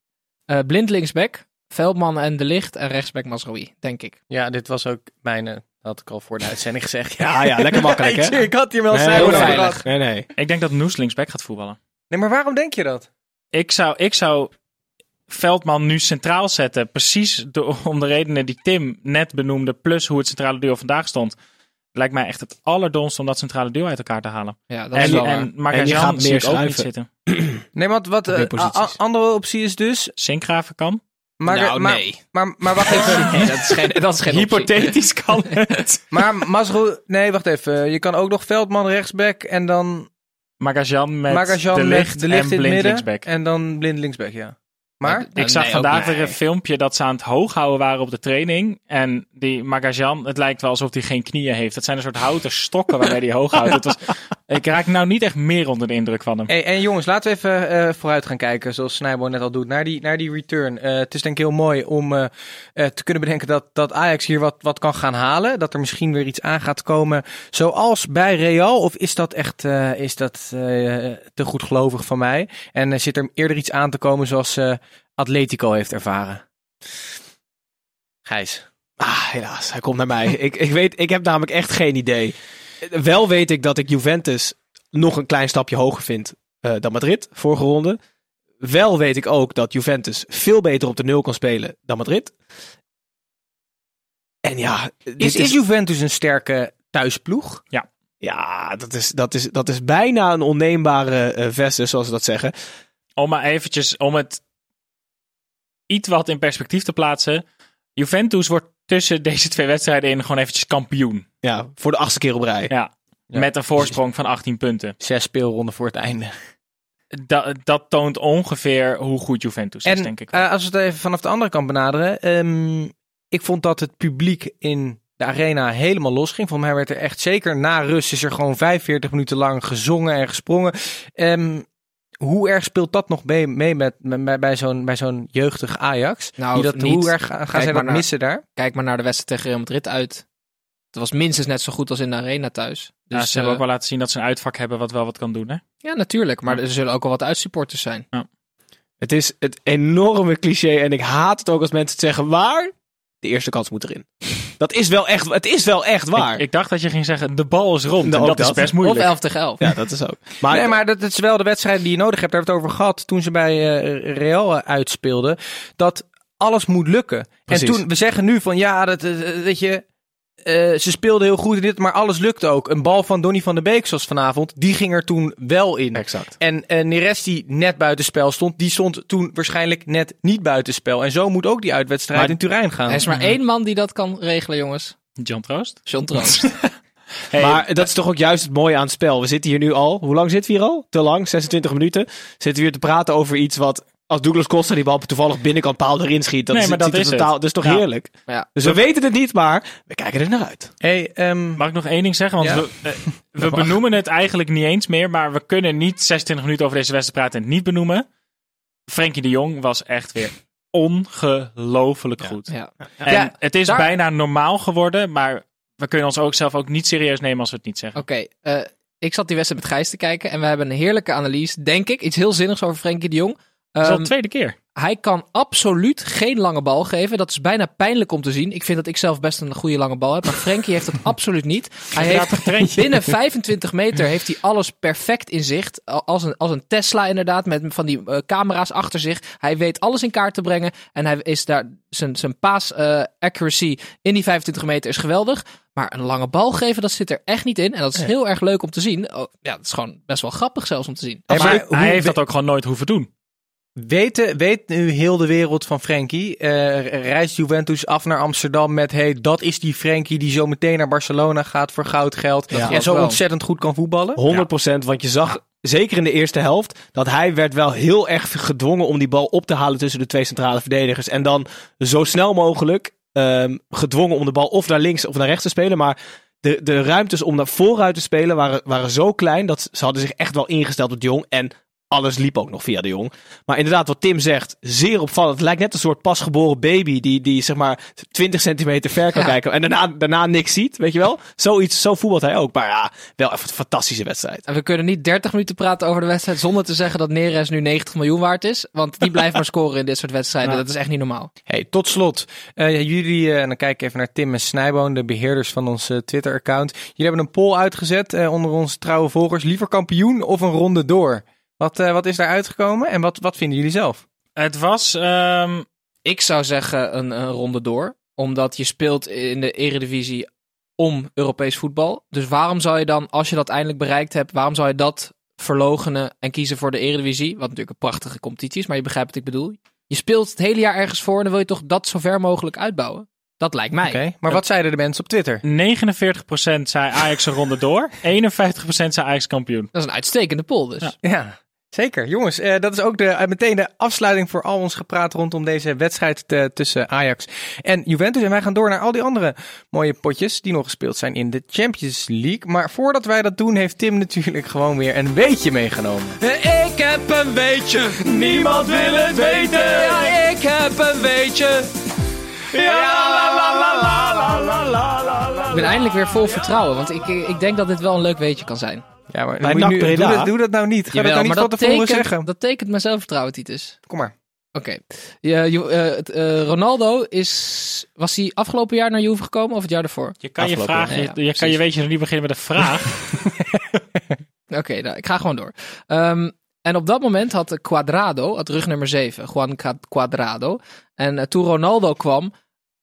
Eh blind linksback, Veldman en De Licht en rechtsback Masrowi, denk ik. ja, dit was ook mijn, had ik al voor de uitzending gezegd. Ja, ja, lekker makkelijk ik, hè? ik had hier wel Nee, heel veilig. Nee, nee. Ik denk dat Noes linksback gaat voetballen. Nee, maar waarom denk je dat? Ik zou, ik zou Veldman nu centraal zetten. Precies de- om de redenen die Tim net benoemde. Plus hoe het centrale duo vandaag stond. Lijkt mij echt het allerdomst om dat centrale duo uit elkaar te halen. Ja, dat is En, wel waar. en En gaat meer ook niet zitten. Nee, want wat eh, andere optie is dus... Sinkgraven kan. Maar, nou, maar, nee. Maar, maar wacht even. nee. Dat is geen, dat is geen optie. Hypothetisch kan het. maar Masro... Nee, wacht even. Je kan ook nog Veldman rechtsback en dan Magajan met Magajan de licht, de licht en in het blind midden. linksback. En dan blind linksback, ja. Maar? Ik zag vandaag weer een filmpje dat ze aan het hoog houden waren op de training. En die Magajan, het lijkt wel alsof hij geen knieën heeft. Dat zijn een soort houten stokken waarmee hij hoog houdt. Het was Ik raak nou niet echt meer onder de indruk van hem. Hey, en jongens, laten we even eh, vooruit gaan kijken, zoals Snijbo net al doet, naar die, naar die return. Eh, het is denk ik heel mooi om eh, te kunnen bedenken dat, dat Ajax hier wat, wat kan gaan halen. Dat er misschien weer iets aan gaat komen, zoals bij Real. Of is dat echt is dat, te goedgelovig van mij? En zit er eerder iets aan te komen zoals Atletico heeft ervaren? Gijs. Ah, helaas. Hij komt naar mij. ik, ik, weet, ik heb namelijk echt geen idee. Wel weet ik dat ik Juventus nog een klein stapje hoger vind eh, dan Madrid, vorige ronde. Wel weet ik ook dat Juventus veel beter op de nul kan spelen dan Madrid. En ja, dit Is, is Juventus een sterke thuisploeg? ja dat, is, dat, is, dat is bijna een onneembare versus, zoals ze dat zeggen. Om maar eventjes, om het iets wat in perspectief te plaatsen. Juventus wordt tussen deze twee wedstrijden in gewoon eventjes kampioen. Ja, voor de achtste keer op rij. Ja. Ja. Met een voorsprong van 18 punten. Zes speelronden voor het einde. Dat, dat toont ongeveer hoe goed Juventus is, En denk ik. wel. eh, als we het even vanaf de andere kant benaderen. ehm, ik vond dat het publiek in de arena helemaal los ging. Volgens mij werd er echt zeker na rust is er gewoon 45 minuten lang gezongen en gesprongen. Ehm, hoe erg speelt dat nog mee, mee met, met- bij, bij zo'n bij zo'n jeugdig Ajax? Nou, Die dat, niet. Hoe erg gaan zij maar dat naar- missen daar? Kijk maar naar de wedstrijd tegen Real Madrid uit. Het was minstens net zo goed als in de arena thuis. Ja, Dus, ze hebben eh, ook wel laten zien dat ze een uitvak hebben wat wel wat kan doen. Hè? ja, natuurlijk. Maar er zullen ook wel wat uitsupporters zijn. Het is het enorme cliché en ik haat het ook als mensen het zeggen. Maar de eerste kans moet erin. Dat is wel echt, het is wel echt waar. Ik, ik dacht dat je ging zeggen, de bal is rond. Nou, en ook dat, is dat. best Of moeilijk. 11 tegen 11. ja, dat is ook. Maar, nee, maar dat, dat is wel de wedstrijd die je nodig hebt. Daar hebben we het over gehad toen ze bij eh, Real eh, uitspeelden. Dat alles moet lukken. Precies. En toen, we zeggen nu van ja, dat, eh, weet je, eh, ze speelden heel goed in dit, maar alles lukte ook. Een bal van Donny van de Beek zoals vanavond, die ging er toen wel in. Exact. En eh Neres die net buitenspel stond, die stond toen waarschijnlijk net niet buitenspel. En zo moet ook die uitwedstrijd Maar- in Turijn gaan. Er is maar één man die dat kan regelen, jongens. John Troost. John Troost. Hey, Maar dat is toch ook juist het mooie aan het spel. We zitten hier nu al, hoe lang zitten we hier al? Te lang, 26 minuten. Zitten we hier te praten over iets wat, als Douglas Costa die bal toevallig binnenkant paal erin schiet. Dat Nee, is, maar dat is het. totaal, Dat is toch Ja. heerlijk? ja. Dus we weten het niet, maar we kijken er naar uit. Hey, ehm, Mag ik nog één ding zeggen? Want Ja. we, eh, we benoemen het eigenlijk niet eens meer, maar we kunnen niet 26 minuten over deze wedstrijd praten en het niet benoemen. Frenkie de Jong was echt weer ongelooflijk goed. ja. En Ja, het is daar- bijna normaal geworden, maar we kunnen ons ook zelf ook niet serieus nemen als we het niet zeggen. Oké, eh, ik zat die wedstrijd met Gijs te kijken en we hebben een heerlijke analyse, denk ik. Iets heel zinnigs over Frenkie de Jong. Dat is al Ehm, de tweede keer. hij kan absoluut geen lange bal geven. Dat is bijna pijnlijk om te zien. Ik vind dat ik zelf best een goede lange bal heb. Maar Frenkie heeft dat absoluut niet. Hij heeft binnen 25 meter heeft hij alles perfect in zicht. Als een, als een Tesla inderdaad. Met van die eh, camera's achter zich. Hij weet alles in kaart te brengen. En hij is daar, zijn, zijn paas eh, accuracy in die 25 meter is geweldig. Maar een lange bal geven, dat zit er echt niet in. En dat is heel erg leuk om te zien. Oh, ja, dat is gewoon best wel grappig zelfs om te zien. Hey, maar maar hoe- hij heeft dat ook gewoon nooit hoeven doen. Weet, weet nu heel de wereld van Frenkie? Eh, reist Juventus af naar Amsterdam met... hey, dat is die Frenkie die zo meteen naar Barcelona gaat voor goudgeld... Ja, en zo wel. ontzettend goed kan voetballen? 100%, want je zag zeker in de eerste helft dat hij werd wel heel erg gedwongen om die bal op te halen tussen de twee centrale verdedigers. En dan zo snel mogelijk ehm, gedwongen om de bal of naar links of naar rechts te spelen. Maar de, de ruimtes om naar vooruit te spelen waren, waren zo klein dat ze hadden zich echt wel ingesteld op de Jong. En alles liep ook nog via de Jong. Maar inderdaad, wat Tim zegt, zeer opvallend. Het lijkt net een soort pasgeboren baby die, die zeg maar 20 centimeter ver kan Ja. kijken. En daarna, daarna niks ziet, weet je wel? Zoiets, zo voetbalt hij ook. Maar ja, wel even een fantastische wedstrijd. En we kunnen niet 30 minuten praten over de wedstrijd zonder te zeggen dat Neres nu 90 miljoen waard is. Want die blijft maar scoren in dit soort wedstrijden. Dat is echt niet normaal. Hey, tot slot, eh, jullie, eh, en dan kijk ik even naar Tim en Snijboon, de beheerders van ons eh, Twitter-account. Jullie hebben een poll uitgezet eh, onder onze trouwe volgers. Liever kampioen of een ronde door? Wat, eh, wat is daar uitgekomen en wat, wat vinden jullie zelf? Het was, ehm, Ik zou zeggen een, een ronde door. Omdat je speelt in de eredivisie om Europees voetbal. Dus waarom zou je dan, als je dat eindelijk bereikt hebt, waarom zou je dat verlogenen en kiezen voor de eredivisie? Wat natuurlijk een prachtige competitie is, maar je begrijpt wat ik bedoel. Je speelt het hele jaar ergens voor en dan wil je toch dat zo ver mogelijk uitbouwen? Dat lijkt mij. Oké, maar wat zeiden de mensen op Twitter? 49% zei Ajax een ronde door, 51% zei Ajax kampioen. Dat is een uitstekende poll dus. Ja. Ja, Zeker. Jongens, eh, dat is ook de, eh, meteen de afsluiting voor al ons gepraat rondom deze wedstrijd te- tussen Ajax en Juventus. En wij gaan door naar al die andere mooie potjes die nog gespeeld zijn in de Champions League. Maar voordat wij dat doen, heeft Tim natuurlijk gewoon weer een beetje meegenomen. Ik heb een beetje, niemand wil het weten. Ja, ik heb een beetje. Ik ben eindelijk weer vol vertrouwen, want ik, ik denk dat dit wel een leuk weetje kan zijn. Ja, maar Bij moet je NAC nu, doe, dat, doe dat nou niet. Ga dat nou niet van tevoren tekent, zeggen. dat tekent mijn zelfvertrouwen, Titus. Kom maar. Oké. Eh, eh, Ronaldo is... Was hij afgelopen jaar naar Juve gekomen of het jaar ervoor? Je kan je Afgelopen, vragen, ja, je, ja, je kan je weet je nog niet beginnen met een vraag. Oké, nou, ik ga gewoon door. Ehm, en op dat moment had Quadrado, het rug nummer 7, Juan Qua- Quadrado. En eh, toen Ronaldo kwam,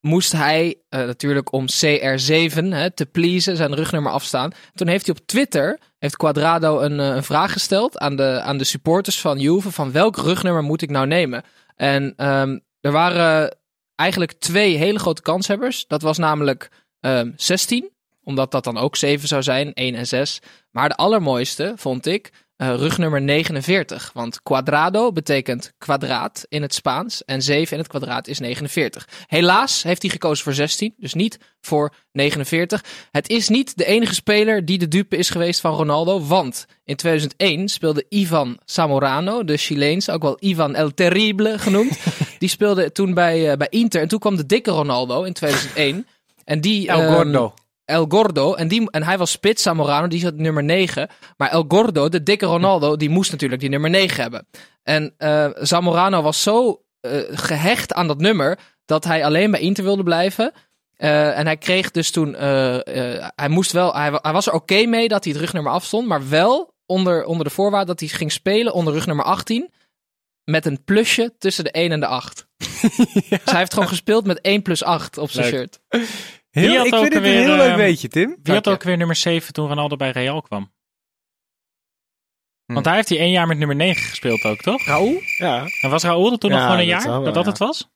moest hij eh, natuurlijk om CR7 hè, te pleasen zijn rugnummer afstaan. Toen heeft hij op Twitter, heeft Quadrado een, eh, een vraag gesteld aan de, aan de supporters van Juve, van welk rugnummer moet ik nou nemen? En ehm, er waren eigenlijk twee hele grote kanshebbers. Dat was namelijk ehm 16, omdat dat dan ook 7 zou zijn, 1 en 6. Maar de allermooiste vond ik eh, rugnummer 49. Want quadrado betekent kwadraat in het Spaans. En 7 in het kwadraat is 49. Helaas heeft hij gekozen voor 16. Dus niet voor 49. Het is niet de enige speler die de dupe is geweest van Ronaldo. Want in 2001 speelde Ivan Zamorano, de Chileens, ook wel Ivan El Terrible genoemd. die speelde toen bij, eh, bij Inter. En toen kwam de dikke Ronaldo in 2001. En die, El Gordo. El Gordo, en, die, en hij was spits, Zamorano, die zat nummer 9. Maar El Gordo, de dikke Ronaldo, die moest natuurlijk die nummer 9 hebben. En eh, Zamorano was zo eh, gehecht aan dat nummer, dat hij alleen bij Inter wilde blijven. Eh, en hij kreeg dus toen, hij moest wel, hij, wa- hij was er oké mee dat hij het rugnummer afstond, maar wel onder, onder de voorwaarde dat hij ging spelen onder rugnummer 18. Met een plusje tussen de 1 en de 8. Dus hij heeft gewoon gespeeld met 1 plus 8 op zijn Leuk. shirt. Heel, Wie had ik ook vind dit een alweer, heel leuk ehm, weetje, Tim. Wie Dank had je. ook weer nummer 7 toen Ronaldo bij Real kwam? Hm. Want daar heeft hij één jaar met nummer 9 gespeeld ook, toch? Raoul? Ja. En was Raoul er toen Ja, nog gewoon een jaar? wel, dat dat ja. het was?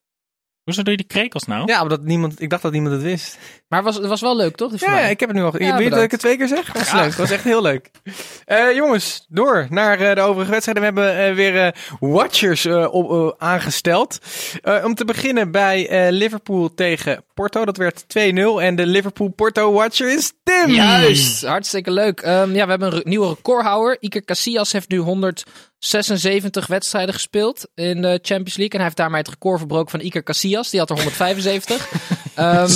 Hoezo doe je die krekels nou? Ja, maar dat niemand, ik dacht dat niemand het wist. Maar het was, het was wel leuk, toch? Ja, mij? ik heb het nu al. Ja, Wil je dat ik het twee keer zeg? Dat was leuk. Dat was echt heel leuk. Eh, jongens, door naar eh, de overige wedstrijden. We hebben eh, weer eh, watchers eh, op, eh, aangesteld. Eh, om te beginnen bij eh, Liverpool tegen Porto. Dat werd 2-0. En de Liverpool-Porto watcher is Tim. Juist, hartstikke leuk. Ehm, ja, we hebben een re- nieuwe recordhouder. Iker Casillas heeft nu 176 wedstrijden gespeeld in de Champions League. En hij heeft daarmee het record verbroken van Iker Casillas. Die had er 175. Ehm,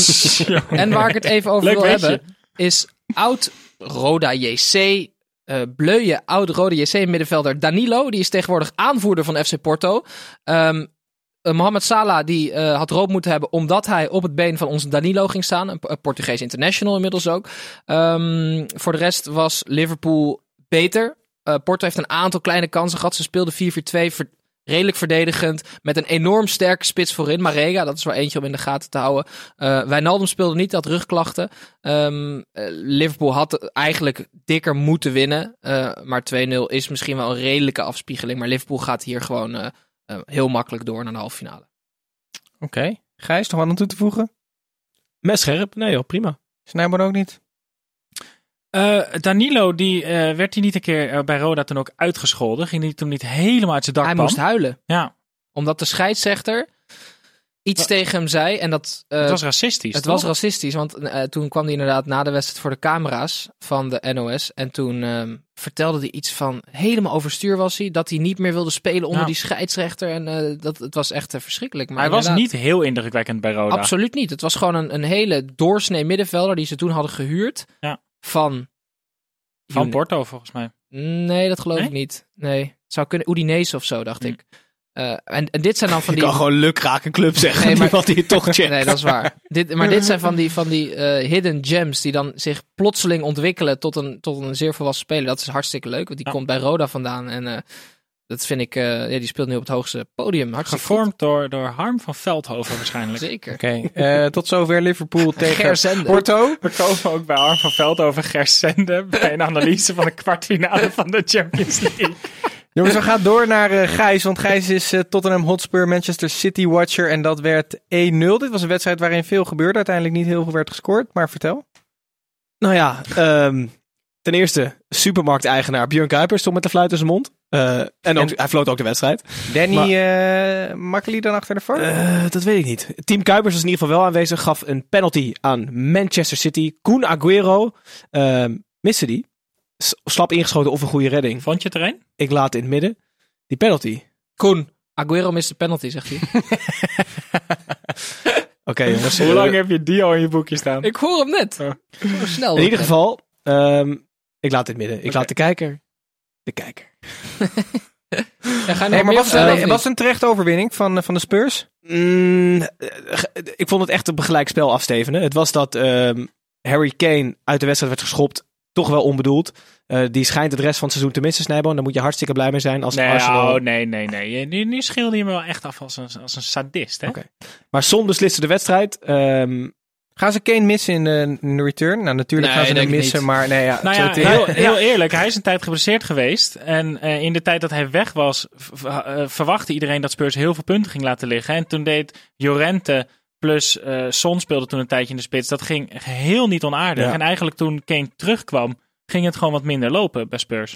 en waar ik het even over Leuk wil hebben, is oud Roda JC. eh bleuje oud Roda JC middenvelder Danilo. Die is tegenwoordig aanvoerder van FC Porto. Ehm eh, Mohamed Salah die eh, had rood moeten hebben omdat hij op het been van onze Danilo ging staan. Een, een Portugees international inmiddels ook. Ehm, voor de rest was Liverpool beter. Eh, Porto heeft een aantal kleine kansen gehad. Ze speelden 4-4-2, ver- redelijk verdedigend. Met een enorm sterke spits voorin. Marega, dat is wel eentje om in de gaten te houden. Eh Wijnaldum speelde niet, had rugklachten. Ehm, eh, Liverpool had eigenlijk dikker moeten winnen. Eh, maar 2-0 is misschien wel een redelijke afspiegeling. Maar Liverpool gaat hier gewoon heel makkelijk door naar de halve finale. Oké. Gijs, nog wat aan toe te voegen? Mes scherp? Nee joh, prima. Snijboon ook niet? Eh, Danilo, die, eh, werd hij niet een keer eh, bij Roda toen ook uitgescholden? Ging hij toen niet helemaal uit zijn dak Hij moest huilen. Ja, Omdat de scheidsrechter iets tegen hem zei. En dat, het was racistisch, Het toch? was racistisch, want toen kwam hij inderdaad na de wedstrijd voor de camera's van de NOS. En toen ehm, vertelde hij iets van helemaal overstuur was hij. Dat hij niet meer wilde spelen onder Ja. die scheidsrechter. En dat, het was echt verschrikkelijk. Maar hij was niet heel indrukwekkend bij Roda. Absoluut niet. Het was gewoon een, een hele doorsnee middenvelder die ze toen hadden gehuurd. Ja. Van... Van Porto, volgens mij. Nee, dat geloof Nee? ik niet. Nee. Het zou kunnen Udinese of zo, dacht Hm. ik. Eh, en, en dit zijn dan van die... kan gewoon lukraak een club zeggen. Nee, maar- die wat hij toch checkt. Nee, dat is waar. dit, maar dit zijn van die, van die eh, hidden gems die dan zich plotseling ontwikkelen tot een, tot een zeer volwassen speler. Dat is hartstikke leuk, want die Ja. komt bij Roda vandaan. En eh, dat vind ik, eh, ja, die speelt nu op het hoogste podium. Hartstikke Gevormd door, door Harm van Veldhoven waarschijnlijk. Zeker. Oké. eh, tot zover Liverpool tegen. Porto. We komen ook bij Harm van Veldhoven Gersende bij een analyse van de kwartfinale van de Champions League. Jongens, we gaan door naar eh, Gijs. Want Gijs is Tottenham Hotspur Manchester City Watcher. En dat werd 1-0. Dit was een wedstrijd waarin veel gebeurde. Uiteindelijk niet heel veel werd gescoord. Maar vertel. Nou ja, ehm, ten eerste, supermarkteigenaar Björn Kuipers stond met de fluit in zijn mond. Eh, en ook, En- hij floot ook de wedstrijd. Danny Maar- eh Makkely dan achter de var? Eh, dat weet ik niet. Team Kuipers was in ieder geval wel aanwezig. Gaf een penalty aan Manchester City. Koen Aguero ehm miste die. S- Slap ingeschoten of een goede redding. Vond je het erin? Ik laat in het midden. Die penalty. Koen. Aguero mist de penalty, zegt hij. Oké jongens. Hoe lang heb je die al in je boekje staan? Ik hoor hem net. Zo snel. in ieder geval, ehm, ik laat het midden. Ik laat de kijker. De kijker. Ja, ga je nog Nee, maar meer was, was het een terechte overwinning van, eh, van de Spurs? Mm, eh, ge- ik vond het echt een gelijk spel afstevenen. Het was dat ehm, Harry Kane uit de wedstrijd werd geschopt. Toch wel onbedoeld. Eh, die schijnt het rest van het seizoen te missen, Snijboon. Daar moet je hartstikke blij mee zijn. Als Nee, Arsenal... oh, nee, nee, nee. Nu, nu schilde je me wel echt af als een, als een sadist, hè? Oké. Maar Son besliste de wedstrijd. Ehm, Gaan ze Kane missen in de, in de return? Nou, natuurlijk Nee, gaan ze hem missen, niet. maar nee, ja. Nou ja, heel, heel eerlijk, hij is een tijd geblesseerd geweest. En eh, in de tijd dat hij weg was, eh, verwachtte iedereen dat Spurs heel veel punten ging laten liggen. En toen deed Jorente plus eh Son speelde toen een tijdje in de spits. Dat ging geheel niet onaardig. Ja. En eigenlijk toen Kane terugkwam, ging het gewoon wat minder lopen bij Spurs.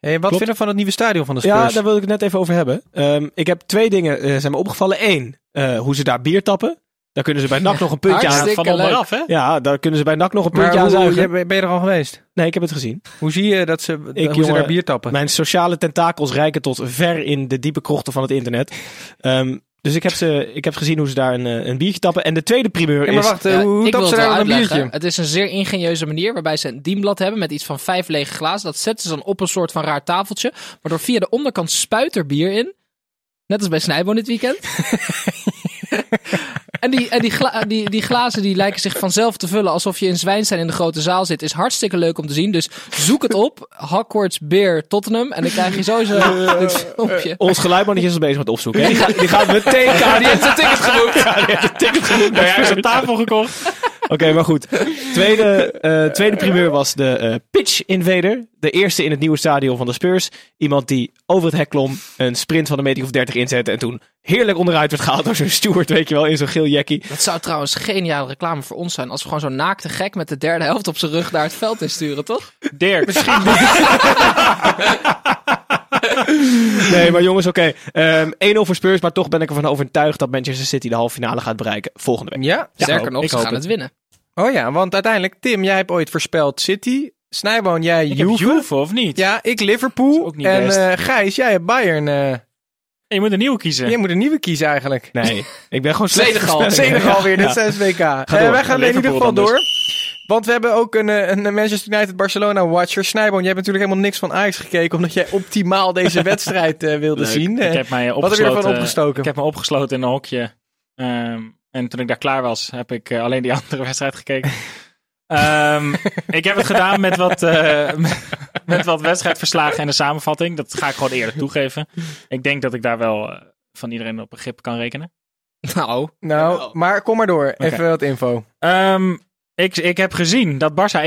Hey, wat vinden we van het nieuwe stadion van de Spurs? ja, daar wil ik het net even over hebben. Ehm, ik heb twee dingen eh, zijn me opgevallen. Eén, eh, hoe ze daar bier tappen. Daar kunnen ze bij NAC nog een puntje aan. Van onderaf, hè? Ja, daar kunnen ze bij NAC nog een maar puntje aan hoe, zuigen. ben je er al geweest? Nee, ik heb het gezien. Hoe zie je dat ze, hoe ze jongen, daar bier tappen? Mijn sociale tentakels reiken tot ver in de diepe krochten van het internet. Ehm, dus ik heb, ze, ik heb gezien hoe ze daar een, eh, een biertje tappen. En de tweede primeur Ja, maar is... wacht, eh, Ja, hoe ik tappen ze daar dan een uitleggen. biertje? Het is een zeer ingenieuze manier waarbij ze een dienblad hebben met iets van vijf lege glazen. Dat zetten ze dan op een soort van raar tafeltje. Waardoor via de onderkant spuit er bier in. Net als bij Snijboon dit weekend. en die, en die, gla- die, die glazen die lijken zich vanzelf te vullen alsof je in Zwijnstein in de grote zaal zit. Is hartstikke leuk om te zien. Dus zoek het op. Hogwarts Beer Tottenham. En dan krijg je sowieso dit filmpje. Ons geluidmannetje is al bezig met opzoeken. Die, gaat, die gaat meteen... die heeft zijn ticket geboekt. Ja, die heeft een ticket geboekt. Nou ja, hij is op tafel gekocht. Oké, maar goed. Tweede, eh, tweede primeur was de eh, Pitch Invader. De eerste in het nieuwe stadion van de Spurs. Iemand die over het hek klom, een sprint van een meter of 30 inzette. En toen heerlijk onderuit werd gehaald door zo'n steward, weet je wel, in zo'n geel jackie. Dat zou trouwens geniale reclame voor ons zijn. Als we gewoon zo'n naakte gek met de derde helft op zijn rug naar het veld insturen, toch? Dirk. Misschien Nee, maar jongens, oké. Ehm 1-0 voor Spurs, maar toch ben ik ervan overtuigd dat Manchester City de halve finale gaat bereiken volgende week. Ja? Sterker nog, ze gaan het. het winnen. Oh ja, want uiteindelijk, Tim, jij hebt ooit voorspeld City. Snijboon, jij Ik heb Juve. Juve of niet? Ja, ik Liverpool. is ook niet en eh, Gijs, jij hebt Bayern. eh Je moet een nieuwe kiezen. jij moet een nieuwe kiezen eigenlijk. Nee, ik ben gewoon Senegal. Senegal weer, dit Ja. is 6 WK. Eh, door. wij gaan in ieder geval door. Want we hebben ook een, een Manchester United Barcelona watcher. Snijboon, jij hebt natuurlijk helemaal niks van Ajax gekeken. Omdat jij optimaal deze wedstrijd eh, wilde Leuk. zien. Ik heb mij wat heb je opgesloten. ervan opgestoken? Ik heb me opgesloten in een hokje. Ehm, en toen ik daar klaar was, heb ik eh, alleen die andere wedstrijd gekeken. Ehm, ik heb het gedaan met wat, eh, met, met wat wedstrijdverslagen en de samenvatting. Dat ga ik gewoon eerlijk toegeven. Ik denk dat ik daar wel eh, van iedereen op begrip kan rekenen. Nou, nou, maar kom maar door. Even wat info. Ehm, ik, ik heb gezien dat Barça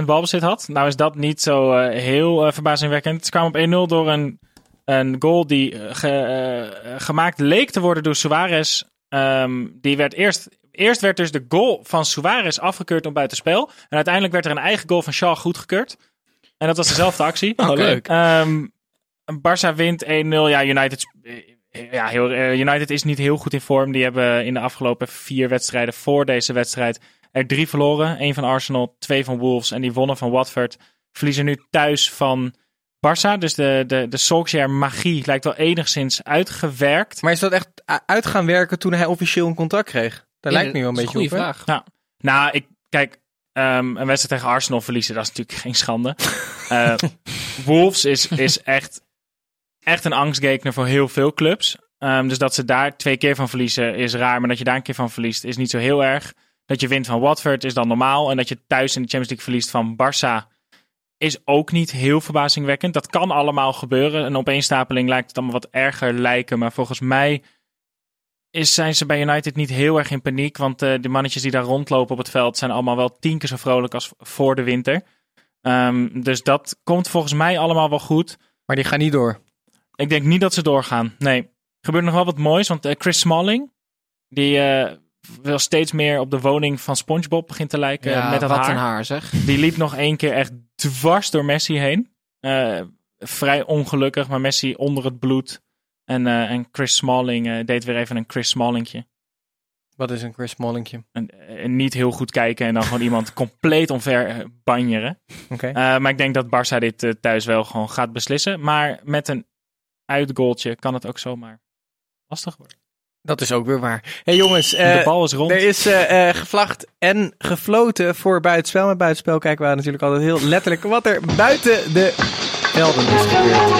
61% balbezit had. Nou is dat niet zo heel eh, verbazingwekkend. Ze kwamen op 1-0 door een, een goal die ge- gemaakt leek te worden door Suarez. Ehm, die werd eerst, eerst werd dus de goal van Suarez afgekeurd om buitenspel. En uiteindelijk werd er een eigen goal van Shaw goedgekeurd. En dat was dezelfde actie. Oh, leuk. Ehm Barça wint 1-0. Ja, United, eh, ja, heel, eh, United is niet heel goed in vorm. Die hebben in de afgelopen vier wedstrijden voor deze wedstrijd er drie verloren. Eén van Arsenal, twee van Wolves en die wonnen van Watford. Verliezen nu thuis van Barça. Dus de, de, de Solskjaer magie lijkt wel enigszins uitgewerkt. Maar is dat echt uit gaan werken toen hij officieel een contract kreeg? Daar lijkt me wel een dat beetje op. goede hè? vraag. Nou, ik, kijk, ehm, een wedstrijd tegen Arsenal verliezen, dat is natuurlijk geen schande. Eh, Wolves is, is echt, echt een angstgekner voor heel veel clubs. Ehm, dus dat ze daar twee keer van verliezen is raar. Maar dat je daar een keer van verliest is niet zo heel erg. Dat je wint van Watford is dan normaal. En dat je thuis in de Champions League verliest van Barça is ook niet heel verbazingwekkend. Dat kan allemaal gebeuren. Een opeenstapeling lijkt het allemaal wat erger lijken. Maar volgens mij is, zijn ze bij United niet heel erg in paniek. Want eh, de mannetjes die daar rondlopen op het veld zijn allemaal wel tien keer zo vrolijk als voor de winter. Ehm, dus dat komt volgens mij allemaal wel goed. Maar die gaan niet door. Ik denk niet dat ze doorgaan. Nee. Er gebeurt nog wel wat moois. Want eh, Chris Smalling, die eh, wel steeds meer op de woning van SpongeBob begint te lijken. Ja, met dat wat haar. een haar zeg. Die liep nog één keer echt dwars door Messi heen. Eh, vrij ongelukkig, maar Messi onder het bloed. En, eh, en Chris Smalling eh, deed weer even een Chris Smallingje. Wat is een Chris Smallinkje? En, en niet heel goed kijken en dan gewoon iemand compleet omver banjeren. Oké. Maar ik denk dat Barça dit thuis wel gewoon gaat beslissen. Maar met een uitgoaltje kan het ook zomaar lastig worden. Dat is ook weer waar. hey jongens, de eh, bal is rond. er is eh, gevlacht en gefloten voor buitenspel. Met buitenspel kijken we natuurlijk altijd heel letterlijk wat er buiten de velden is gebeurd.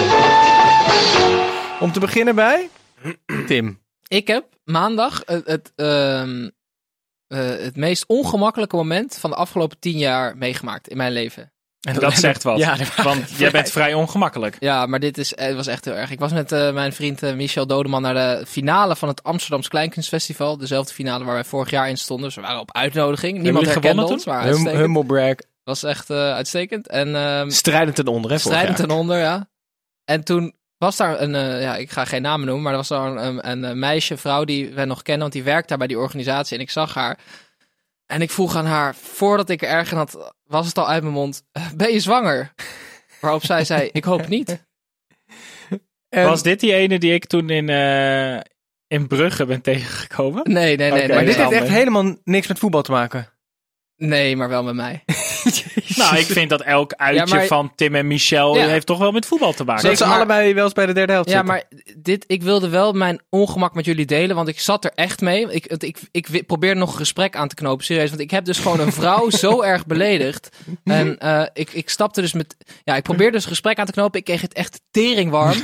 Om te beginnen bij Tim. Ik heb maandag het, het, ehm, eh, het meest ongemakkelijke moment van de afgelopen tien jaar meegemaakt in mijn leven. Dat zegt wat. Ja, Want jij bent vrij ongemakkelijk. Ja, maar dit is, het was echt heel erg. Ik was met eh, mijn vriend eh, Michel Dodeman naar de finale van het Amsterdams Kleinkunstfestival. Dezelfde finale waar wij vorig jaar in stonden. Dus we waren op uitnodiging. Niemand herkende ons, maar Hum, uitstekend. humble brag. was echt eh, uitstekend. En ehm, Strijdend ten onder, hè, strijdend ten onder, ja. En toen was daar een, eh, ja, ik ga geen namen noemen, maar er was daar een, een, een, meisje, vrouw die we nog kennen, want die werkt daar bij die organisatie. En ik zag haar. En ik vroeg aan haar, voordat ik er erg in had, was het al uit mijn mond, "Eh, ben je zwanger? Waarop zij zei, ik hoop niet. En- Was dit die ene die ik toen in, eh, in Brugge ben tegengekomen? Nee, nee, nee. Nee, maar dit heeft echt helemaal niks met voetbal te maken. Nee, maar wel met mij. Nou, ik vind dat elk uitje Ja, maar- van Tim en Michel Ja. heeft toch wel met voetbal te maken. Dat ze maar- allebei wel eens bij de derde helft Ja, zitten. maar dit, ik wilde wel mijn ongemak met jullie delen, want ik zat er echt mee. Ik, ik, ik, probeer nog een gesprek aan te knopen, serieus. Want ik heb dus gewoon een vrouw zo erg beledigd. En eh, ik, ik stapte dus met... Ja, ik probeerde dus een gesprek aan te knopen. Ik kreeg het echt teringwarm.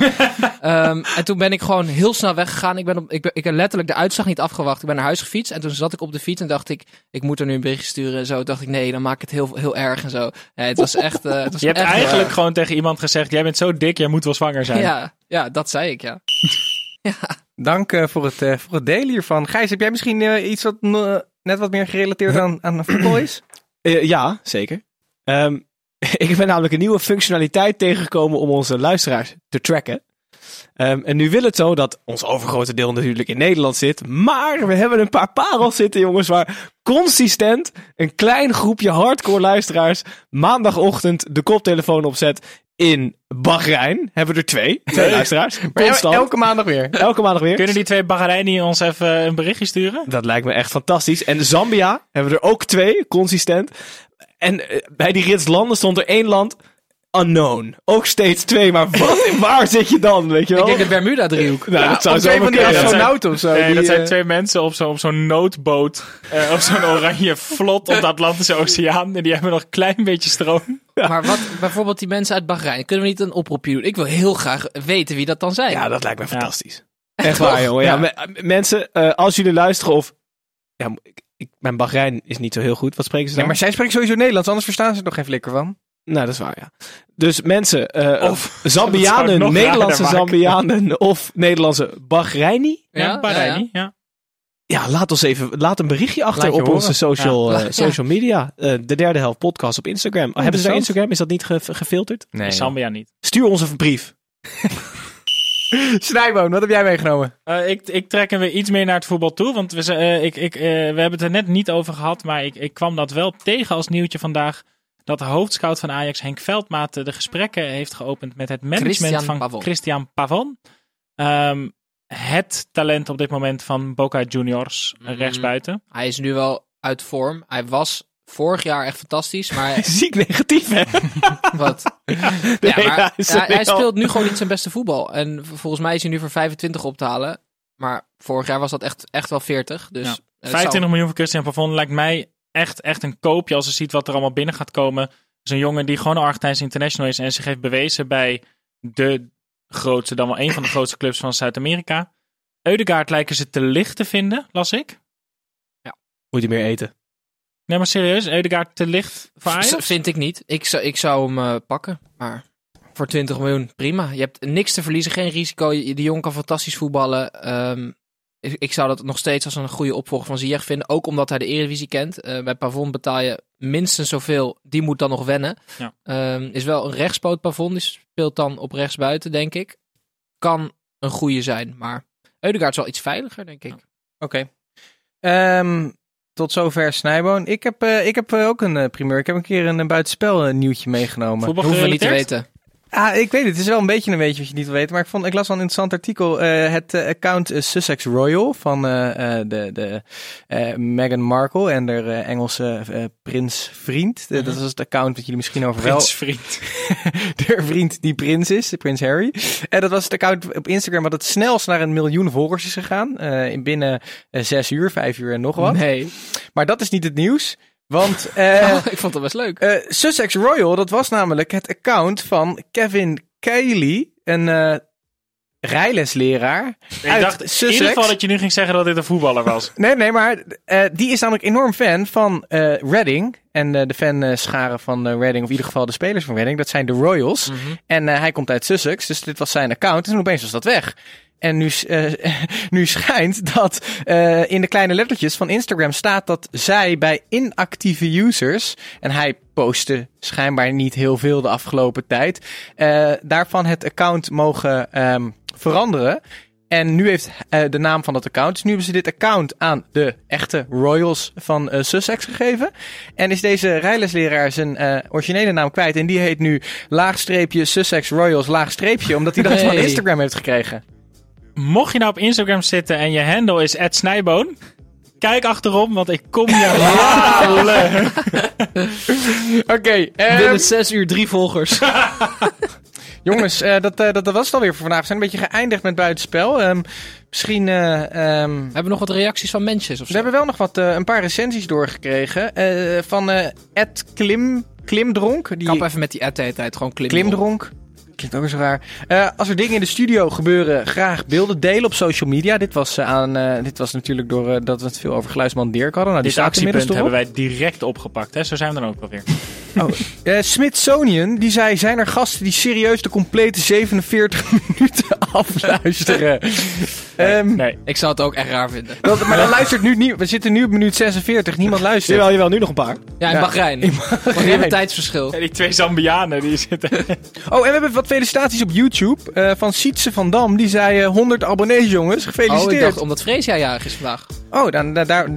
Ehm, en toen ben ik gewoon heel snel weggegaan. Ik, ben op, ik, ben, ik heb letterlijk de uitslag niet afgewacht. Ik ben naar huis gefietst. En toen zat ik op de fiets en dacht ik, ik moet er nu een berichtje sturen. En zo dacht ik, nee, dan maak ik het heel, heel erg en zo. Ja, het was echt... eh, het was Je hebt echt heel eigenlijk erg. gewoon tegen iemand gezegd: Jij bent zo dik, jij moet wel zwanger zijn. Ja, ja, dat zei ik, ja. Dank eh, voor, het, eh, voor het delen hiervan. Gijs, heb jij misschien eh, iets wat eh, net wat meer gerelateerd aan, aan voetbal is? Eh, ja, zeker. Ehm, ik ben namelijk een nieuwe functionaliteit tegengekomen om onze luisteraars te tracken. Ehm, en nu wil het zo dat ons overgrote deel natuurlijk in Nederland zit. Maar we hebben een paar parels zitten, jongens, waar consistent een klein groepje hardcore luisteraars maandagochtend de koptelefoon opzet in Bahrein. Hebben we er twee, twee luisteraars. Constant. elke maandag weer. Elke maandag weer. Kunnen die twee Bahreini ons even een berichtje sturen? Dat lijkt me echt fantastisch. En Zambia hebben we er ook twee, consistent. En eh, bij die rits landen stond er één land, unknown. Ook steeds twee, maar wat, waar zit je dan, weet je Ik wel? denk de Bermuda-driehoek. nou, dat zou Of zo van die astronauten of zo. Nee, die, dat zijn eh, twee mensen op zo'n op zo'n noodboot. eh, op zo'n oranje vlot op de Atlantische Oceaan. En die hebben nog een klein beetje stroom. Maar wat, bijvoorbeeld die mensen uit Bahrein, kunnen we niet een oproepje doen? Ik wil heel graag weten wie dat dan zijn. Ja, dat lijkt me fantastisch. Echt Echt waar, jongen. Ja, Ja. me- mensen, eh, als jullie luisteren of... Ja, ik, ik, mijn Bahrein is niet zo heel goed. Wat spreken ze Ja, dan? maar zij spreken sowieso Nederlands, anders verstaan ze er nog geen flikker van. Nou, dat is waar, ja. Dus mensen, eh, Of- Zambianen, Nederlandse. Zambianen of Nederlandse Bahreini. Ja, Ja, Bahreini. Ja, Ja, laat ons even, laat een berichtje achter op horen. onze social, Ja. eh, social media. Eh, de derde helft podcast op Instagram. Hebben ze daar. Instagram? Is dat niet ge- gefilterd? Nee. Zambia niet. Stuur ons een brief. Snijboon, wat heb jij meegenomen? Eh, ik, ik trek hem weer iets meer naar het voetbal toe. Want we, ze- ik, ik, we hebben het er net niet over gehad. Maar ik, ik kwam dat wel tegen als nieuwtje vandaag. Dat de hoofdscout van Ajax, Henk Veldmaat, de gesprekken heeft geopend met het management Christian van Pavon. Christian Pavon. Ehm, het talent op dit moment van Boca Juniors, Mhm. rechtsbuiten. Hij is nu wel uit vorm. Hij was vorig jaar echt fantastisch, maar Ziek negatief, hè? wat? Nee, Ja, maar hij speelt nu gewoon niet zijn beste voetbal. En volgens mij is hij nu voor 25 op te halen. Maar vorig jaar was dat echt, echt wel 40. Dus Ja. het zou- 25 miljoen voor Christian Pavon lijkt mij echt, echt een koopje als je ziet wat er allemaal binnen gaat komen. Zo'n jongen die gewoon een Argentijnse international is en zich heeft bewezen bij de grootste, dan wel een van de grootste clubs van Zuid-Amerika. Eudegaard lijken ze te licht te vinden, las ik. Moet hij meer eten? Nee, maar serieus, Eudegaard te licht voor Ajax? Vind ik niet. Ik zou, ik zou hem eh, pakken. Maar voor 20 miljoen, prima. Je hebt niks te verliezen, geen risico. Je- Die jongen kan fantastisch voetballen. Ehm, ik, ik zou dat nog steeds als een goede opvolger van Ziyech vinden. Ook omdat hij de Eredivisie kent. Eh, bij Pavon betaal je minstens zoveel. Die moet dan nog wennen. Ja. Ehm, is wel een rechtspoot Pavon. Die speelt dan op rechtsbuiten, denk ik. Kan een goede zijn. Maar Eudegaard is wel iets veiliger, denk ik. Oké. Ehm, tot zover Snijboon. Ik heb, eh, ik heb eh, ook een primeur. Ik heb een keer een, een buitenspel nieuwtje meegenomen. Voetbal Hoeven we niet te weten. Ah, ik weet het. Het is wel een beetje een weetje wat je niet wil weten. Maar ik, vond, ik las wel een interessant artikel. Eh, het eh, account eh, Sussex Royal van de, de, Meghan Markle en eh, Engelse prinsvriend. Eh, Dat is het account dat jullie misschien over wel... Prinsvriend. de vriend die prins is, de prins Harry. En dat was het account op Instagram wat het snelst naar een miljoen volgers is gegaan. in binnen zes uur, vijf uur en nog wat. Nee. Maar dat is niet het nieuws. Want eh, ik vond het best leuk. eh, Sussex Royal, dat was namelijk het account van Kevin Cayley, een eh rijlesleraar. Ik uit dacht in ieder geval dat je nu ging zeggen dat dit een voetballer was. Nee, nee, maar eh, die is namelijk enorm fan van eh Reading. En eh, de fanscharen van Reading, of in ieder geval de spelers van Reading, dat zijn de Royals. En eh, hij komt uit Sussex, dus dit was zijn account. En toen opeens was dat weg. En nu, eh, nu schijnt dat eh, in de kleine lettertjes van Instagram staat dat zij bij inactieve users, en hij postte schijnbaar niet heel veel de afgelopen tijd, eh, daarvan het account mogen ehm, veranderen. En nu heeft de naam van dat account. Dus nu hebben ze dit account aan de echte Royals van Sussex gegeven. En is deze rijlesleraar zijn originele naam kwijt. En die heet nu laagstreepje Sussex Royals laagstreepje. Omdat hij dat van. Instagram heeft gekregen. Mocht je nou op Instagram zitten en je handle is @snijboon, kijk achterom, want ik kom je halen. Oké, ehm, Binnen zes uur drie volgers. jongens, eh, dat, eh, dat, dat was het alweer voor vandaag. We zijn een beetje geëindigd met buitenspel. Ehm, misschien... eh, ehm, We hebben nog wat reacties van mensjes of We hebben wel nog wat, eh, een paar recensies doorgekregen. eh, van eh Ed Klim, Klimdronk. Die, Kap even met die ad de hele tijd. Gewoon klimmen. Klimdronk. Klinkt ook zo raar. Eh, als er dingen in de studio gebeuren, graag beelden delen op social media. Dit was, eh, aan, eh, dit was natuurlijk door dat we het veel over Geluidsman Dirk hadden. Nou, die Dit actiepunt hebben wij direct opgepakt, hè? zo zijn we dan ook wel weer. Oh. Smithsonian, die zei, zijn er gasten die serieus de complete 47 minuten afluisteren? Ehm, Nee. Ik zou het ook echt raar vinden. dat- maar dan luistert nu niet, we zitten nu op minuut 46, niemand luistert. Jawel, jawel, nu nog een paar. Ja, in Ja. Bahrein. In een tijdsverschil. En die twee Zambianen die zitten. Oh, en we hebben wat felicitaties op YouTube eh, van Sietse van Dam. Die zei eh, 100 abonnees, jongens. Oh, Gefeliciteerd. ik dacht omdat Freesia jarig is vandaag. Oh, dan,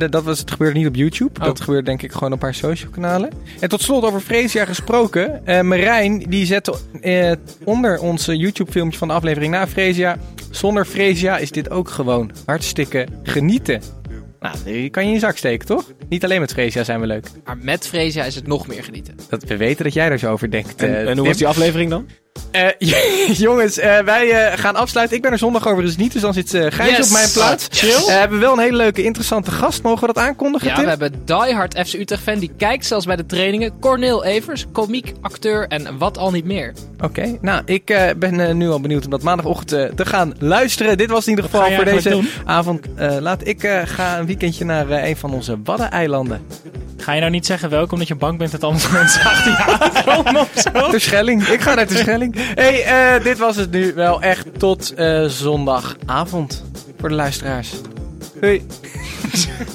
dat was, het gebeurde niet op YouTube. Oh. Dat gebeurde denk ik gewoon op een paar social kanalen. En tot slot over Freesia gesproken. eh Marijn die zette eh, onder ons YouTube filmpje van de aflevering na Freesia. Zonder Freesia is dit ook gewoon hartstikke genieten. Nou, die kan je in je zak steken, toch? Niet alleen met Freesia zijn we leuk. Maar met Freesia is het nog meer genieten. Dat, we weten dat jij daar zo over denkt. En, eh, en hoe was die aflevering dan? Eh, jongens, eh, wij eh, gaan afsluiten. Ik ben er zondag overigens niet, dus dan zit eh Gijs Yes. op mijn plaats. Chill. Eh, we hebben wel een hele leuke, interessante gast. Mogen we dat aankondigen, Ja, Tim? we hebben diehard FC Utrecht fan. Die kijkt zelfs bij de trainingen. Cornel Evers, komiek, acteur en wat al niet meer. Oké, nou, ik eh, ben nu al benieuwd om dat maandagochtend te gaan luisteren. Dit was in ieder geval voor deze avond. Eh, laat ik eh, ga een weekendje naar eh, een van onze Waddeneilanden. Ga je nou niet zeggen welkom dat je bang bent dat andere mensen achter je aankomen of zo? Terschelling, ik ga naar Terschelling. hey, eh, dit was het nu wel echt tot eh, zondagavond voor de luisteraars. Hoi.